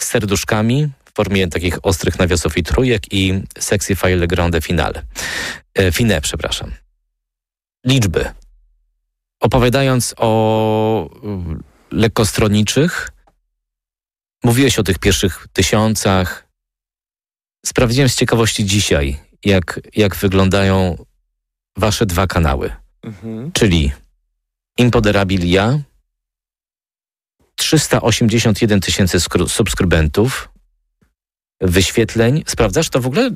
z serduszkami w formie takich ostrych nawiasów i trójek i Sexify Le Grande Finale. E, fine, przepraszam. Liczby. Opowiadając o lekkostronniczych, mówiłeś o tych pierwszych tysiącach, Sprawdziłem z ciekawości dzisiaj, jak, jak wyglądają wasze dwa kanały. Mhm. Czyli Impoderabilia, 381 tysięcy subskrybentów, wyświetleń. Sprawdzasz to w ogóle?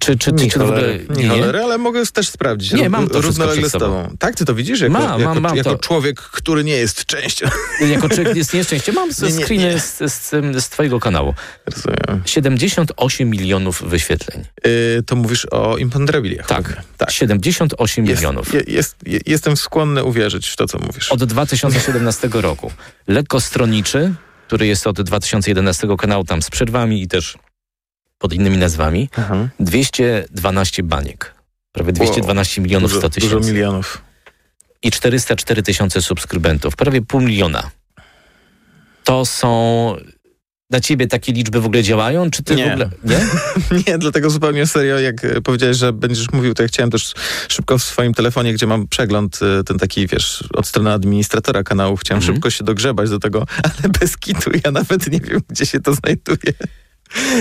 Czy, czy, nie, czy w ogóle nie, nie cholery, ale mogę też sprawdzić. Nie, mam to równolegle z tobą. Tak, ty to widzisz? Jako, mam, jako, mam, jako człowiek, który nie jest częścią. Jako człowiek jest nie jest częścią. Mam <laughs> nie, nie, screeny z, z, z, twojego kanału. Rozumiem. 78 milionów wyświetleń. Yy, to mówisz o Imponderabiliach. Tak, tak. 78 jest, milionów. Je, jest, je, jestem skłonny uwierzyć w to, co mówisz. Od 2017 roku. Lekko stronniczy, który jest od 2011 kanału tam z przerwami i też pod innymi nazwami. Aha. 212 baniek. Prawie 212 wow. milionów 100 tysięcy. Dużo milionów. I 404 tysiące subskrybentów. Prawie pół miliona. To są dla ciebie takie liczby w ogóle działają? Czy ty nie. w ogóle... Nie? <laughs> nie, dlatego zupełnie serio, jak powiedziałeś, że będziesz mówił, to ja chciałem też szybko w swoim telefonie, gdzie mam przegląd, e, ten taki, wiesz, od strony administratora kanału, chciałem mhm. szybko się dogrzebać do tego, <laughs> ale bez kitu ja nawet nie wiem, gdzie się to znajduje.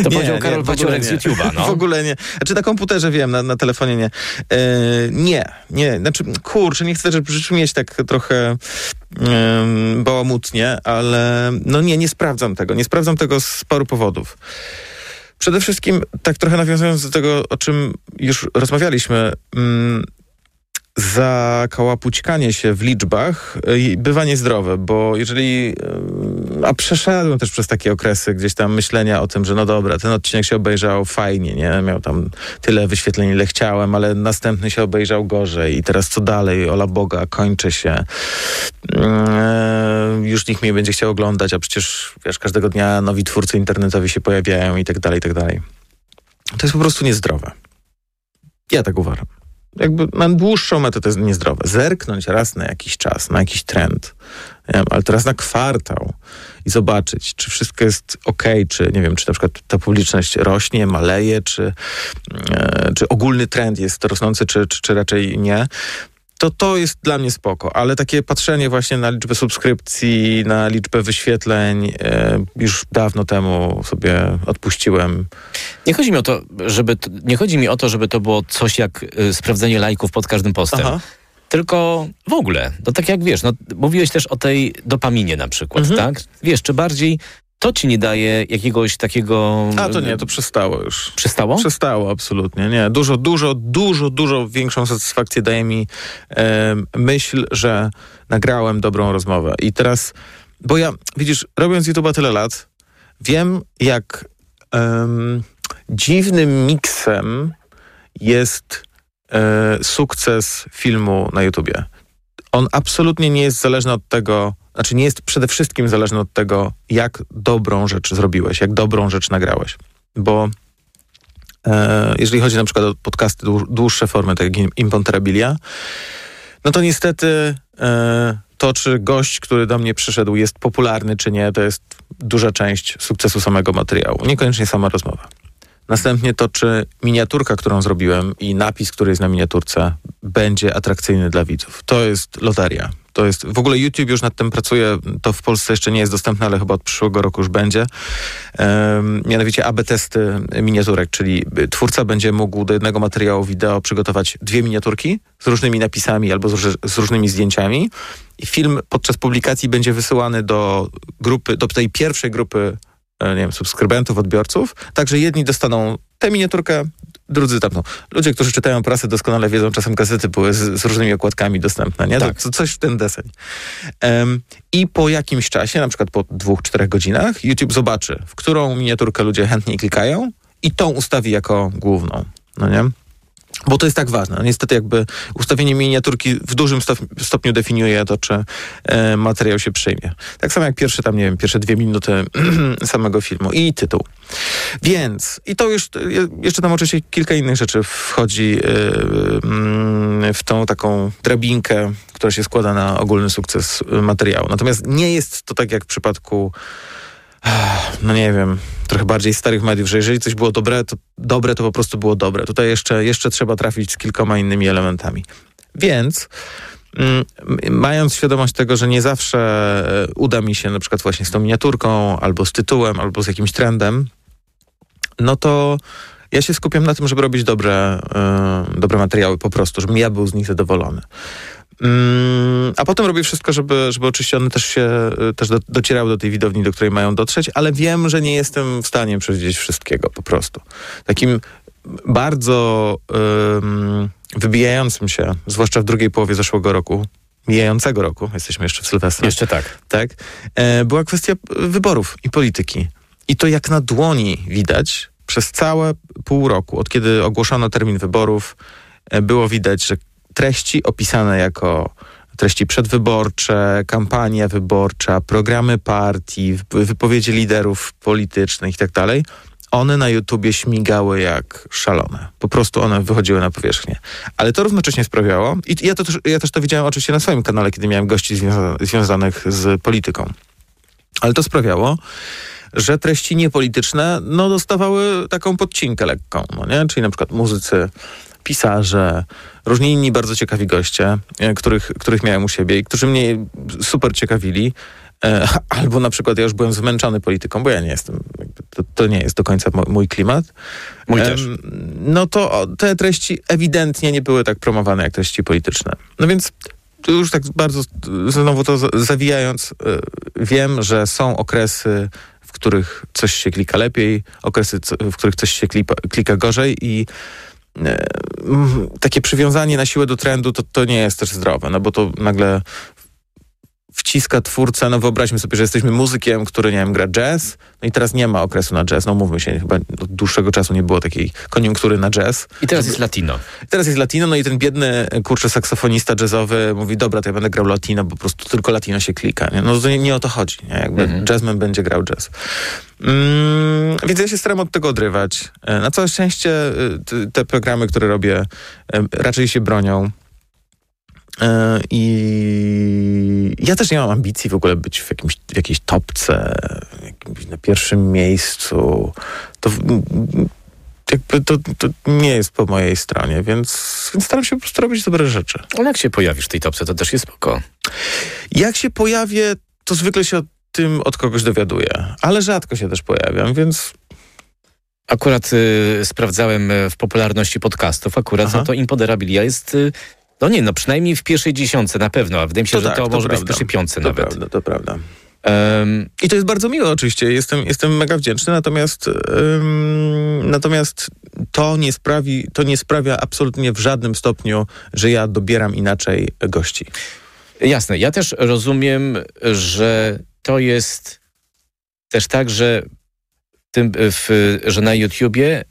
To nie, powiedział Karol Paciorek z YouTube'a, no. <laughs> W ogóle nie. Znaczy na komputerze wiem, na, na telefonie nie. E, nie, nie. Znaczy, kurczę, nie chcę mieć tak trochę bałamutnie, ale no nie, nie sprawdzam tego. Nie sprawdzam tego z paru powodów. Przede wszystkim, tak trochę nawiązując do tego, o czym już rozmawialiśmy, mm, zakałapućkanie się w liczbach y, bywa niezdrowe, bo jeżeli... Y, a przeszedłem też przez takie okresy gdzieś tam myślenia o tym, że no dobra, ten odcinek się obejrzał fajnie, nie? Miał tam tyle wyświetleń, ile chciałem, ale następny się obejrzał gorzej i teraz co dalej? Ola Boga, kończy się. Yy, już nikt mnie będzie chciał oglądać, a przecież wiesz, każdego dnia nowi twórcy internetowi się pojawiają i tak dalej, i tak dalej. To jest po prostu niezdrowe. Ja tak uważam jakby na dłuższą metę to jest niezdrowe. Zerknąć raz na jakiś czas, na jakiś trend, wiem, ale teraz na kwartał i zobaczyć, czy wszystko jest ok, czy nie wiem, czy na przykład ta publiczność rośnie, maleje, czy, e, czy ogólny trend jest rosnący, czy, czy, czy raczej nie to to jest dla mnie spoko, ale takie patrzenie właśnie na liczbę subskrypcji, na liczbę wyświetleń e, już dawno temu sobie odpuściłem. Nie chodzi mi o to, żeby nie chodzi mi o to, żeby to było coś jak y, sprawdzenie lajków pod każdym postem. Aha. Tylko w ogóle, no tak jak wiesz, no, mówiłeś też o tej dopaminie na przykład, mhm. tak? Wiesz, czy bardziej to ci nie daje jakiegoś takiego... A to nie, to przestało już. Przestało? Przestało, absolutnie. Nie, dużo, dużo, dużo, dużo większą satysfakcję daje mi e, myśl, że nagrałem dobrą rozmowę. I teraz, bo ja, widzisz, robiąc YouTube'a tyle lat, wiem jak dziwnym miksem jest e, sukces filmu na YouTubie. On absolutnie nie jest zależny od tego, znaczy nie jest przede wszystkim zależny od tego, jak dobrą rzecz zrobiłeś, jak dobrą rzecz nagrałeś. Bo e, jeżeli chodzi na przykład o podcasty dłuższe formy, tak jak Imponterabilia, no to niestety e, to, czy gość, który do mnie przyszedł, jest popularny, czy nie, to jest duża część sukcesu samego materiału. Niekoniecznie sama rozmowa. Następnie to, czy miniaturka, którą zrobiłem i napis, który jest na miniaturce, będzie atrakcyjny dla widzów. To jest loteria. To jest, w ogóle YouTube już nad tym pracuje, to w Polsce jeszcze nie jest dostępne, ale chyba od przyszłego roku już będzie. Um, mianowicie AB testy miniaturek, czyli twórca będzie mógł do jednego materiału wideo przygotować dwie miniaturki z różnymi napisami albo z, z różnymi zdjęciami. I film podczas publikacji będzie wysyłany do grupy, do tej pierwszej grupy nie wiem, subskrybentów, odbiorców. Także jedni dostaną tę miniaturkę, drudzy tamtą. Ludzie, którzy czytają prasę doskonale wiedzą, czasem gazety były z, z różnymi okładkami dostępne, nie? Tak. To, coś w ten deseń. Um, I po jakimś czasie, na przykład po dwóch, czterech godzinach, YouTube zobaczy, w którą miniaturkę ludzie chętniej klikają i tą ustawi jako główną, no nie? Bo to jest tak ważne. Niestety jakby ustawienie miniaturki w dużym stopniu definiuje to, czy e, materiał się przyjmie. Tak samo jak pierwsze tam, nie wiem, pierwsze dwie minuty <clears throat> samego filmu i tytuł. Więc, i to już, jeszcze tam oczywiście kilka innych rzeczy wchodzi e, mm, w tą taką drabinkę, która się składa na ogólny sukces materiału. Natomiast nie jest to tak jak w przypadku no nie wiem, trochę bardziej starych mediów, że jeżeli coś było dobre, to dobre to po prostu było dobre. Tutaj jeszcze, jeszcze trzeba trafić z kilkoma innymi elementami. Więc mm, mając świadomość tego, że nie zawsze e, uda mi się na przykład właśnie z tą miniaturką, albo z tytułem, albo z jakimś trendem, no to ja się skupiam na tym, żeby robić dobre, yy, dobre materiały po prostu, żebym ja był z nich zadowolony. Mm, a potem robię wszystko, żeby, żeby oczywiście one też się y, też do, docierały do tej widowni, do której mają dotrzeć, ale wiem, że nie jestem w stanie przewidzieć wszystkiego po prostu. Takim bardzo um, wybijającym się, zwłaszcza w drugiej połowie zeszłego roku, mijającego roku, jesteśmy jeszcze w Sylwestrze. Jeszcze tak. Tak. E, była kwestia wyborów i polityki. I to jak na dłoni widać przez całe pół roku, od kiedy ogłoszono termin wyborów, e, było widać, że treści opisane jako treści przedwyborcze, kampania wyborcza, programy partii, wypowiedzi liderów politycznych itd., tak one na YouTubie śmigały jak szalone. Po prostu one wychodziły na powierzchnię. Ale to równocześnie sprawiało, i ja, to też, ja też to widziałem oczywiście na swoim kanale, kiedy miałem gości związa związanych z polityką, ale to sprawiało, że treści niepolityczne no, dostawały taką podcinkę lekką, no nie? czyli na przykład muzycy pisarze, różni inni bardzo ciekawi goście, e, których, których miałem u siebie i którzy mnie super ciekawili. E, <laughs> albo na przykład ja już byłem zmęczony polityką, bo ja nie jestem, to, to nie jest do końca mój klimat. Mój też. No to te treści ewidentnie nie były tak promowane jak treści polityczne. No więc już tak bardzo znowu to zawijając, e, wiem, że są okresy, w których coś się klika lepiej, okresy, w których coś się klika, klika gorzej i takie przywiązanie na siłę do trendu to, to nie jest też zdrowe, no bo to nagle wciska twórcę, no wyobraźmy sobie, że jesteśmy muzykiem, który, nie wiem, gra jazz, no i teraz nie ma okresu na jazz, no mówmy się, chyba od dłuższego czasu nie było takiej koniunktury na jazz. I teraz jest latino. Teraz jest latino, no i ten biedny, kurczę, saksofonista jazzowy mówi, dobra, to ja będę grał latino, bo po prostu tylko latino się klika, nie? No to nie, nie o to chodzi, nie? Jakby mhm. jazzman będzie grał jazz. Mm, więc ja się staram od tego odrywać. E, na całe szczęście e, te programy, które robię, e, raczej się bronią. E, I ja też nie mam ambicji w ogóle być w, jakimś, w jakiejś topce, jakimś na pierwszym miejscu. To jakby to, to, nie jest po mojej stronie, więc, więc staram się po prostu robić dobre rzeczy. Ale jak się pojawisz w tej topce, to też jest spoko. Jak się pojawię, to zwykle się o tym od kogoś dowiaduję, ale rzadko się też pojawiam, więc Akurat y, sprawdzałem y, w popularności podcastów, akurat no to Impoderabilia jest y, no nie, no przynajmniej w pierwszej dziesiątce na pewno, a wydaje mi się, to że tak, to, to może prawda. być w pierwszej piątce to nawet. Prawda, to prawda. Um, I to jest bardzo miłe oczywiście, jestem, jestem mega wdzięczny, natomiast, um, natomiast to, nie sprawi, to nie sprawia absolutnie w żadnym stopniu, że ja dobieram inaczej gości. Jasne, ja też rozumiem, że to jest też tak, że, tym, w, że na YouTubie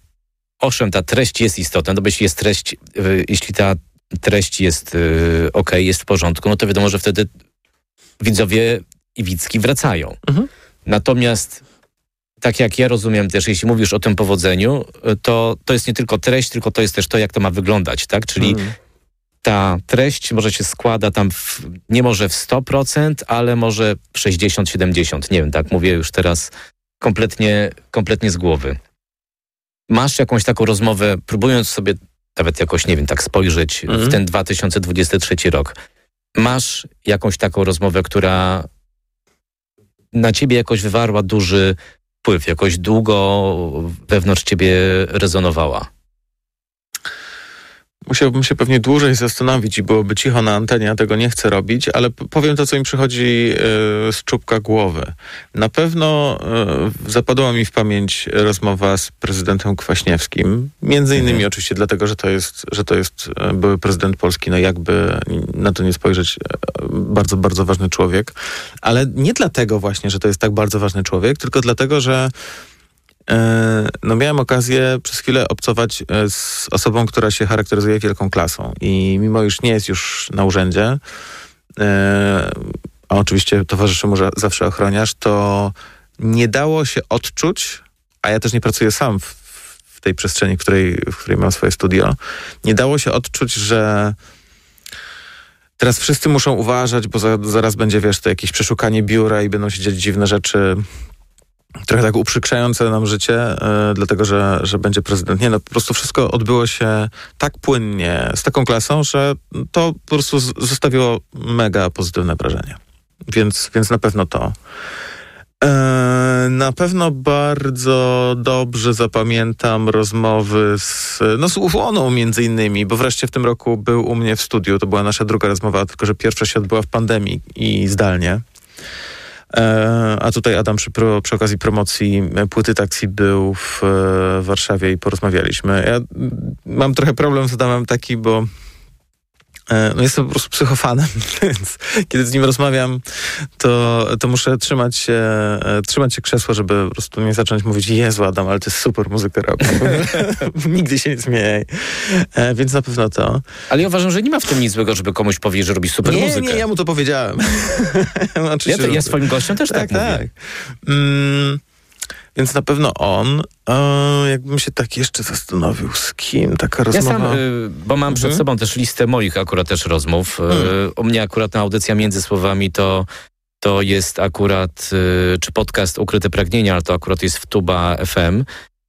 owszem, ta treść jest istotna, no bo jeśli jest treść, jeśli ta treść jest y, ok, jest w porządku, no to wiadomo, że wtedy widzowie i widzki wracają. Mhm. Natomiast tak jak ja rozumiem też, jeśli mówisz o tym powodzeniu, to to jest nie tylko treść, tylko to jest też to, jak to ma wyglądać, tak? Czyli mhm. ta treść może się składa tam w, nie może w 100%, ale może w 60-70. Nie wiem, tak mówię już teraz kompletnie, kompletnie z głowy. Masz jakąś taką rozmowę, próbując sobie nawet jakoś, nie wiem, tak spojrzeć w mhm. ten 2023 rok. Masz jakąś taką rozmowę, która na ciebie jakoś wywarła duży wpływ, jakoś długo wewnątrz ciebie rezonowała? Musiałbym się pewnie dłużej zastanowić i byłoby cicho na antenie, ja tego nie chcę robić, ale powiem to, co mi przychodzi y, z czubka głowy. Na pewno y, zapadła mi w pamięć rozmowa z prezydentem Kwaśniewskim, między innymi mhm. oczywiście dlatego, że to jest, że to jest e, były prezydent Polski, no jakby na to nie spojrzeć, bardzo, bardzo ważny człowiek, ale nie dlatego właśnie, że to jest tak bardzo ważny człowiek, tylko dlatego, że no miałem okazję przez chwilę obcować z osobą, która się charakteryzuje wielką klasą. I mimo już nie jest już na urzędzie, a oczywiście towarzyszy mu zawsze ochroniarz, to nie dało się odczuć, a ja też nie pracuję sam w, w tej przestrzeni, w której, w której mam swoje studio, nie dało się odczuć, że teraz wszyscy muszą uważać, bo za, zaraz będzie, wiesz, to jakieś przeszukanie biura i będą się dziać dziwne rzeczy, trochę tak uprzykrzające nam życie, yy, dlatego że, że będzie prezydent. Nie, no po prostu wszystko odbyło się tak płynnie, z taką klasą, że to po prostu zostawiło mega pozytywne wrażenie. Więc, więc na pewno to. E, na pewno bardzo dobrze zapamiętam rozmowy z, no z Uwoną między innymi, bo wreszcie w tym roku był u mnie w studiu. To była nasza druga rozmowa, tylko że pierwsza się odbyła w pandemii i zdalnie. E, a tutaj Adam przy, przy okazji promocji płyty taksi był w Warszawie i porozmawialiśmy. Ja mam trochę problem z Adamem taki, bo E, no jestem po prostu psychofanem, <laughs> więc kiedy z nim rozmawiam, to, to muszę trzymać się, e, trzymać się krzesła, żeby po prostu nie zacząć mówić Jezu Adam, ale to jest super muzyka. <laughs> <laughs> Nigdy się nie zmieniaj. E, więc na pewno to. Ale ja uważam, że nie ma w tym nic złego, żeby komuś powiedzieć, że robi super nie, muzykę. Nie, ja mu to powiedziałem. no, ja, ja swoim gościom też tak, tak, tak. mówię. Mm, więc na pewno on. E, jakbym się tak jeszcze zastanowił, z kim taka rozmowa... Ja sam, y, bo mam mhm. przed sobą też listę moich akurat też rozmów. Y, mhm. u mnie akurat na audycja Między Słowami to to jest akurat, y, czy podcast Ukryte Pragnienia, ale to akurat jest w Tuba FM,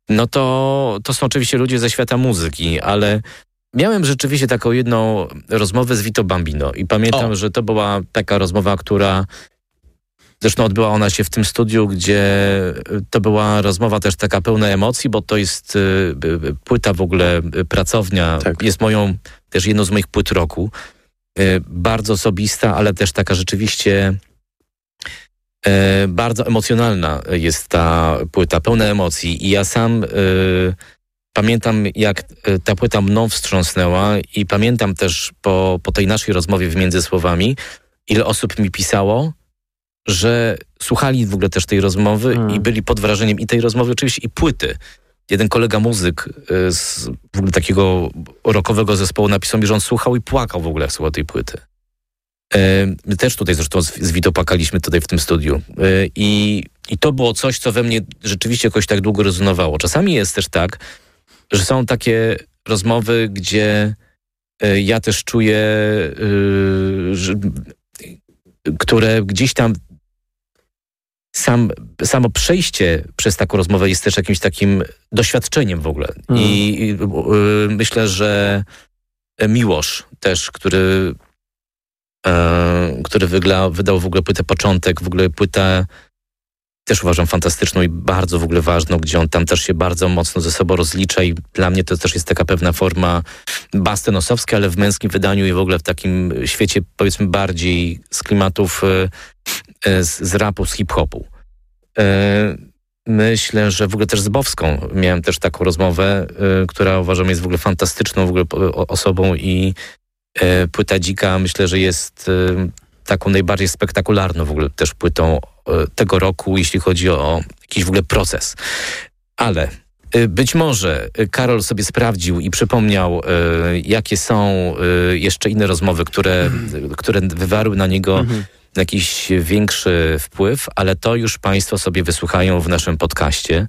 no to, to są oczywiście ludzie ze świata muzyki, ale miałem rzeczywiście taką jedną rozmowę z Vito Bambino i pamiętam, o. że to była taka rozmowa, która Zresztą odbyła ona się w tym studiu, gdzie y, to była rozmowa też taka pełna emocji, bo to jest y, y, płyta w ogóle, pracownia. Tak. Jest moją, też jedną z moich płyt roku. Bardzo osobista, ale też taka rzeczywiście bardzo emocjonalna jest ta płyta, pełna emocji. I ja sam pamiętam, jak ta płyta mną wstrząsnęła i pamiętam też po, po tej naszej rozmowie w Między Słowami, ile osób mi pisało, że słuchali w ogóle też tej rozmowy hmm. i byli pod wrażeniem i tej rozmowy oczywiście i płyty. Jeden kolega muzyk y, z w ogóle takiego rockowego zespołu napisał mi, że on słuchał i płakał w ogóle jak słuchał tej płyty. Y, my też tutaj zresztą z Wito płakaliśmy tutaj w tym studiu. Y, I, I to było coś, co we mnie rzeczywiście jakoś tak długo rezonowało. Czasami jest też tak, że są takie rozmowy, gdzie ja też czuję, że, które gdzieś tam sam, samo przejście przez taką rozmowę jest też jakimś takim doświadczeniem w ogóle. Mm. I y, myślę, że Miłosz też, który, y, który wygla, wydał w ogóle płytę Początek, w ogóle płytę też uważam fantastyczną i bardzo w ogóle ważną, gdzie on tam też się bardzo mocno ze sobą rozlicza i dla mnie to też jest taka pewna forma bastenosowska, ale w męskim wydaniu i w ogóle w takim świecie powiedzmy bardziej z klimatów y, E, z, z rapu, z hip-hopu. E, myślę, że w ogóle też z Bowską miałem też taką rozmowę, e, która uważam jest w ogóle fantastyczną w ogóle osobą i płyta Dzika myślę, że jest taką najbardziej spektakularną w ogóle też płytą tego roku, jeśli chodzi o jakiś w ogóle proces. Ale być może Karol sobie sprawdził i przypomniał, jakie są jeszcze inne rozmowy, które, które wywarły na niego mhm jakiś większy wpływ, ale to już Państwo sobie wysłuchają w naszym podcaście,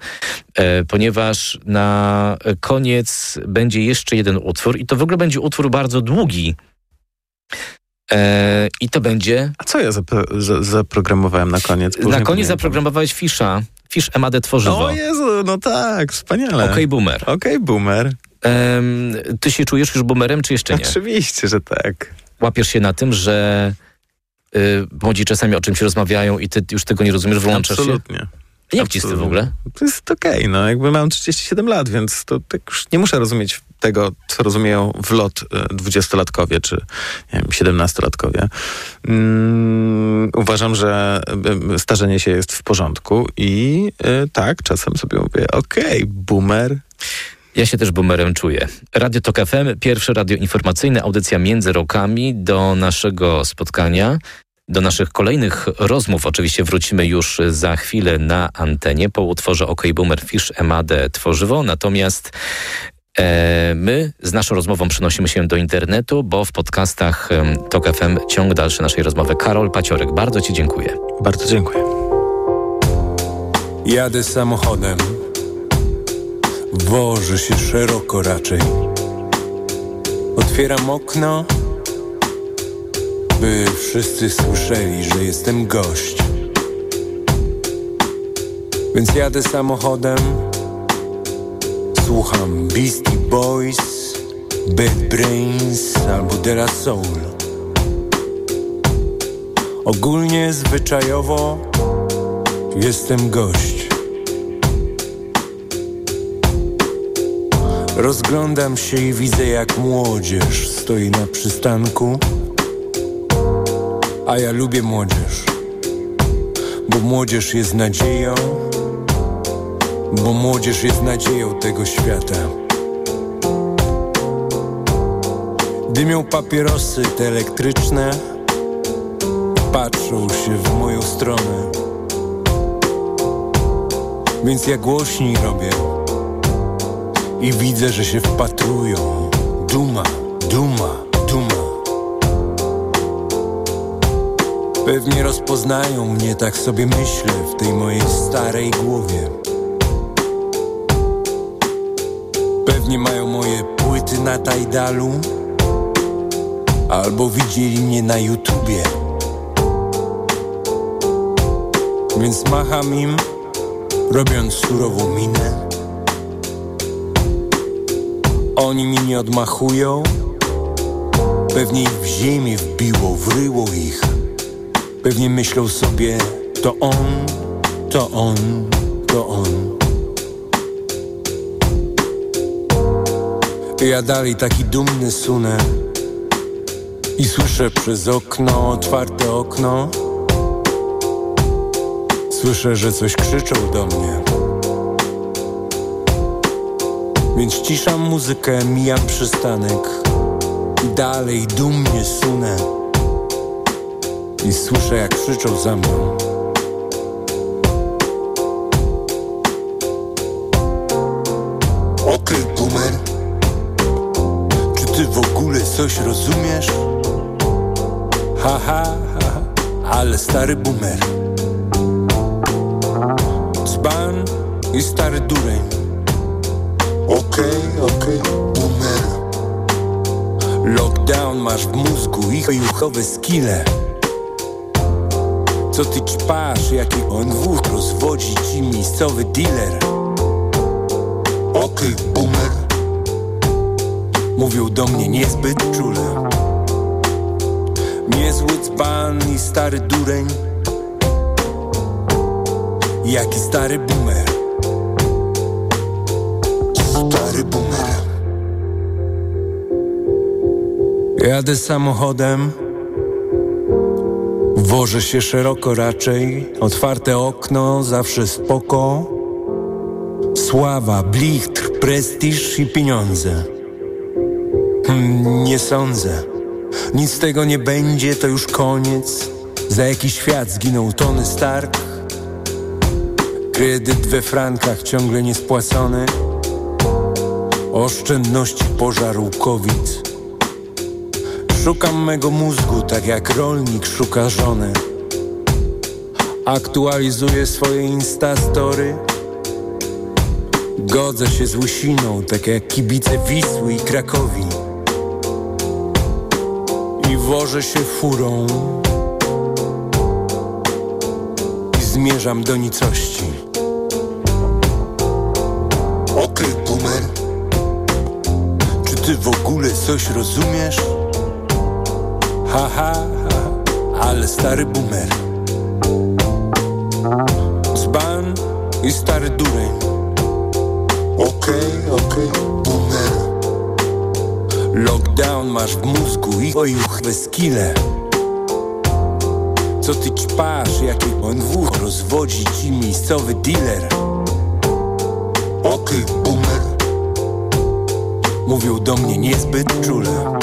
e, ponieważ na koniec będzie jeszcze jeden utwór i to w ogóle będzie utwór bardzo długi. E, I to będzie. A co ja zapro zaprogramowałem na koniec? Później na koniec zaprogramowałeś Fisza. Fisz Emadę Tworzywo. O Jezu, no tak, wspaniale. Okej, okay, boomer. Okej, okay, boomer. Um, ty się czujesz już boomerem, czy jeszcze nie? Oczywiście, że tak. Łapiesz się na tym, że młodzi czasami o czymś rozmawiają i ty już tego nie rozumiesz, wyłączasz Absolutnie. się? Jak ci z tym w ogóle? To jest okej, okay, no jakby mam 37 lat, więc to tak już nie muszę rozumieć tego, co rozumieją w lot y, dwudziestolatkowie czy nie wiem, 17-latkowie. Mm, uważam, że y, starzenie się jest w porządku i y, tak, czasem sobie mówię, okej, okay, boomer, ja się też boomerem czuję. Radio Tok FM, pierwsze radio informacyjne, audycja między rokami do naszego spotkania. Do naszych kolejnych rozmów oczywiście wrócimy już za chwilę na antenie po utworze OK Boomer Fish Emade Tworzywo. Natomiast e, My z naszą rozmową przenosimy się do internetu, bo w podcastach TOK FM ciąg dalszy naszej rozmowy. Karol Paciorek, bardzo Ci dziękuję. Bardzo dziękuję. Jadę samochodem, wożę się szeroko raczej. Otwieram okno, by wszyscy słyszeli, że jestem gość. Więc jadę samochodem, słucham Beastie Boys, Bad Brains albo De La Soul. Ogólnie zwyczajowo jestem gość. Rozglądam się i widzę jak młodzież stoi na przystanku. A ja lubię młodzież Bo młodzież jest nadzieją Bo młodzież jest nadzieją tego świata. Dymią papierosy te elektryczne Patrzą się w moją stronę. Więc ja głośniej robię i widzę, że się wpatrują. Duma, duma, duma. Pewnie rozpoznają mnie, tak sobie myślę, w tej mojej starej głowie. Pewnie mają moje płyty na Tajdalu, albo widzieli mnie na YouTubie. Więc macham im, robiąc surową minę. Oni mi nie odmachują. Pewnie ich w ziemię wbiło, wryło ich. Pewnie myślą sobie To on, to on, to on. Ja dalej taki dumny sunę I słyszę przez okno, otwarte okno. Słyszę, że coś krzyczą do mnie Więc ciszam muzykę, mijam przystanek I dalej dumnie sunę. I słyszę jak krzyczą za mną. Okej, boomer. Czy ty w ogóle coś rozumiesz? Haha, ha, ale stary boomer. Dzban i stary dureń Okej, okej, boomer Lockdown masz w mózgu i juchowe skille. Co ty czpasz, jaki ONW rozwodzi ci miejscowy dealer? Okej, boomer Mówił do mnie niezbyt czule. Niezły dzban i stary dureń. Jaki stary boomer Jadę samochodem. Wożę się szeroko raczej. Otwarte okno, zawsze spoko. Sława, blichtr, prestiż i pieniądze. Hmm, Nie sądzę. Nic z tego nie będzie, to już koniec. Za jakiś świat zginął Tony Stark. Kredyt we frankach ciągle niespłacony Oszczędności pożarł COVID. Szukam mego mózgu, tak jak rolnik szuka żony. Aktualizuję swoje instastory. Godzę się z łysiną, tak jak kibice Wisły i Krakowi. I wożę się furą. I zmierzam do nicości coś rozumiesz? Haha, ha, ale stary boomer. Dzban i stary dureń. Okej, okej, boomer. Lockdown masz w mózgu i ojuchwe skille. Co ty ćpasz, jaki ONW rozwodzi ci miejscowy dealer? Okej, boomer Mówił do mnie niezbyt czule.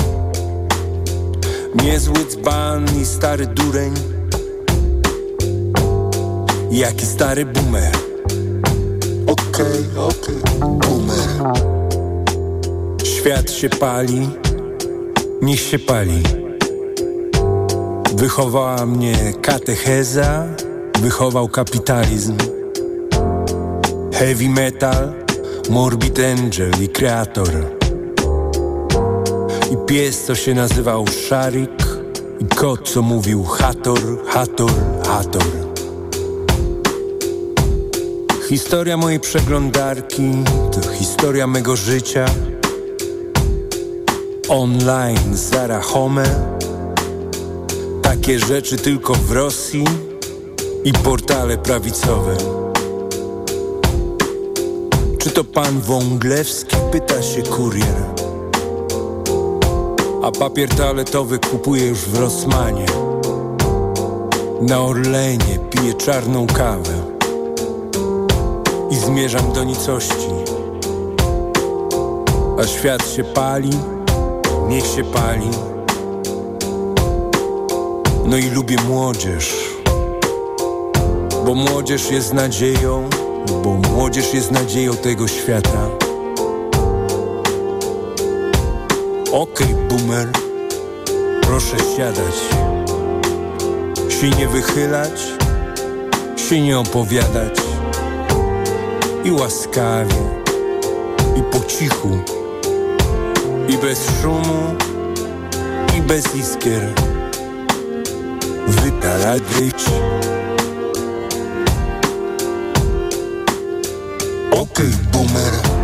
Niezły dzban i stary dureń. Jaki stary boomer Okej, okay, okej, okay, boomer Świat się pali. Niech się pali. Wychowała mnie katecheza. Wychował kapitalizm. Heavy metal Morbid Angel i Kreator I pies co się nazywał Szarik. I kot co mówił Hator, Hator, Hator. Historia mojej przeglądarki To historia mego życia. Online Zara Home. Takie rzeczy tylko w Rosji I portale prawicowe. Czy to pan Wąglewski? Pyta się kurier A papier toaletowy kupuje już w Rosmanie. Na Orlenie piję czarną kawę. I zmierzam do nicości. A świat się pali, niech się pali. No i lubię młodzież. Bo młodzież jest nadzieją bo młodzież jest nadzieją tego świata. Okej, okay, boomer, proszę siadać, się nie wychylać, się nie opowiadać. I łaskawie, i po cichu, i bez szumu, i bez iskier. Wytalać Okej, okay, boomer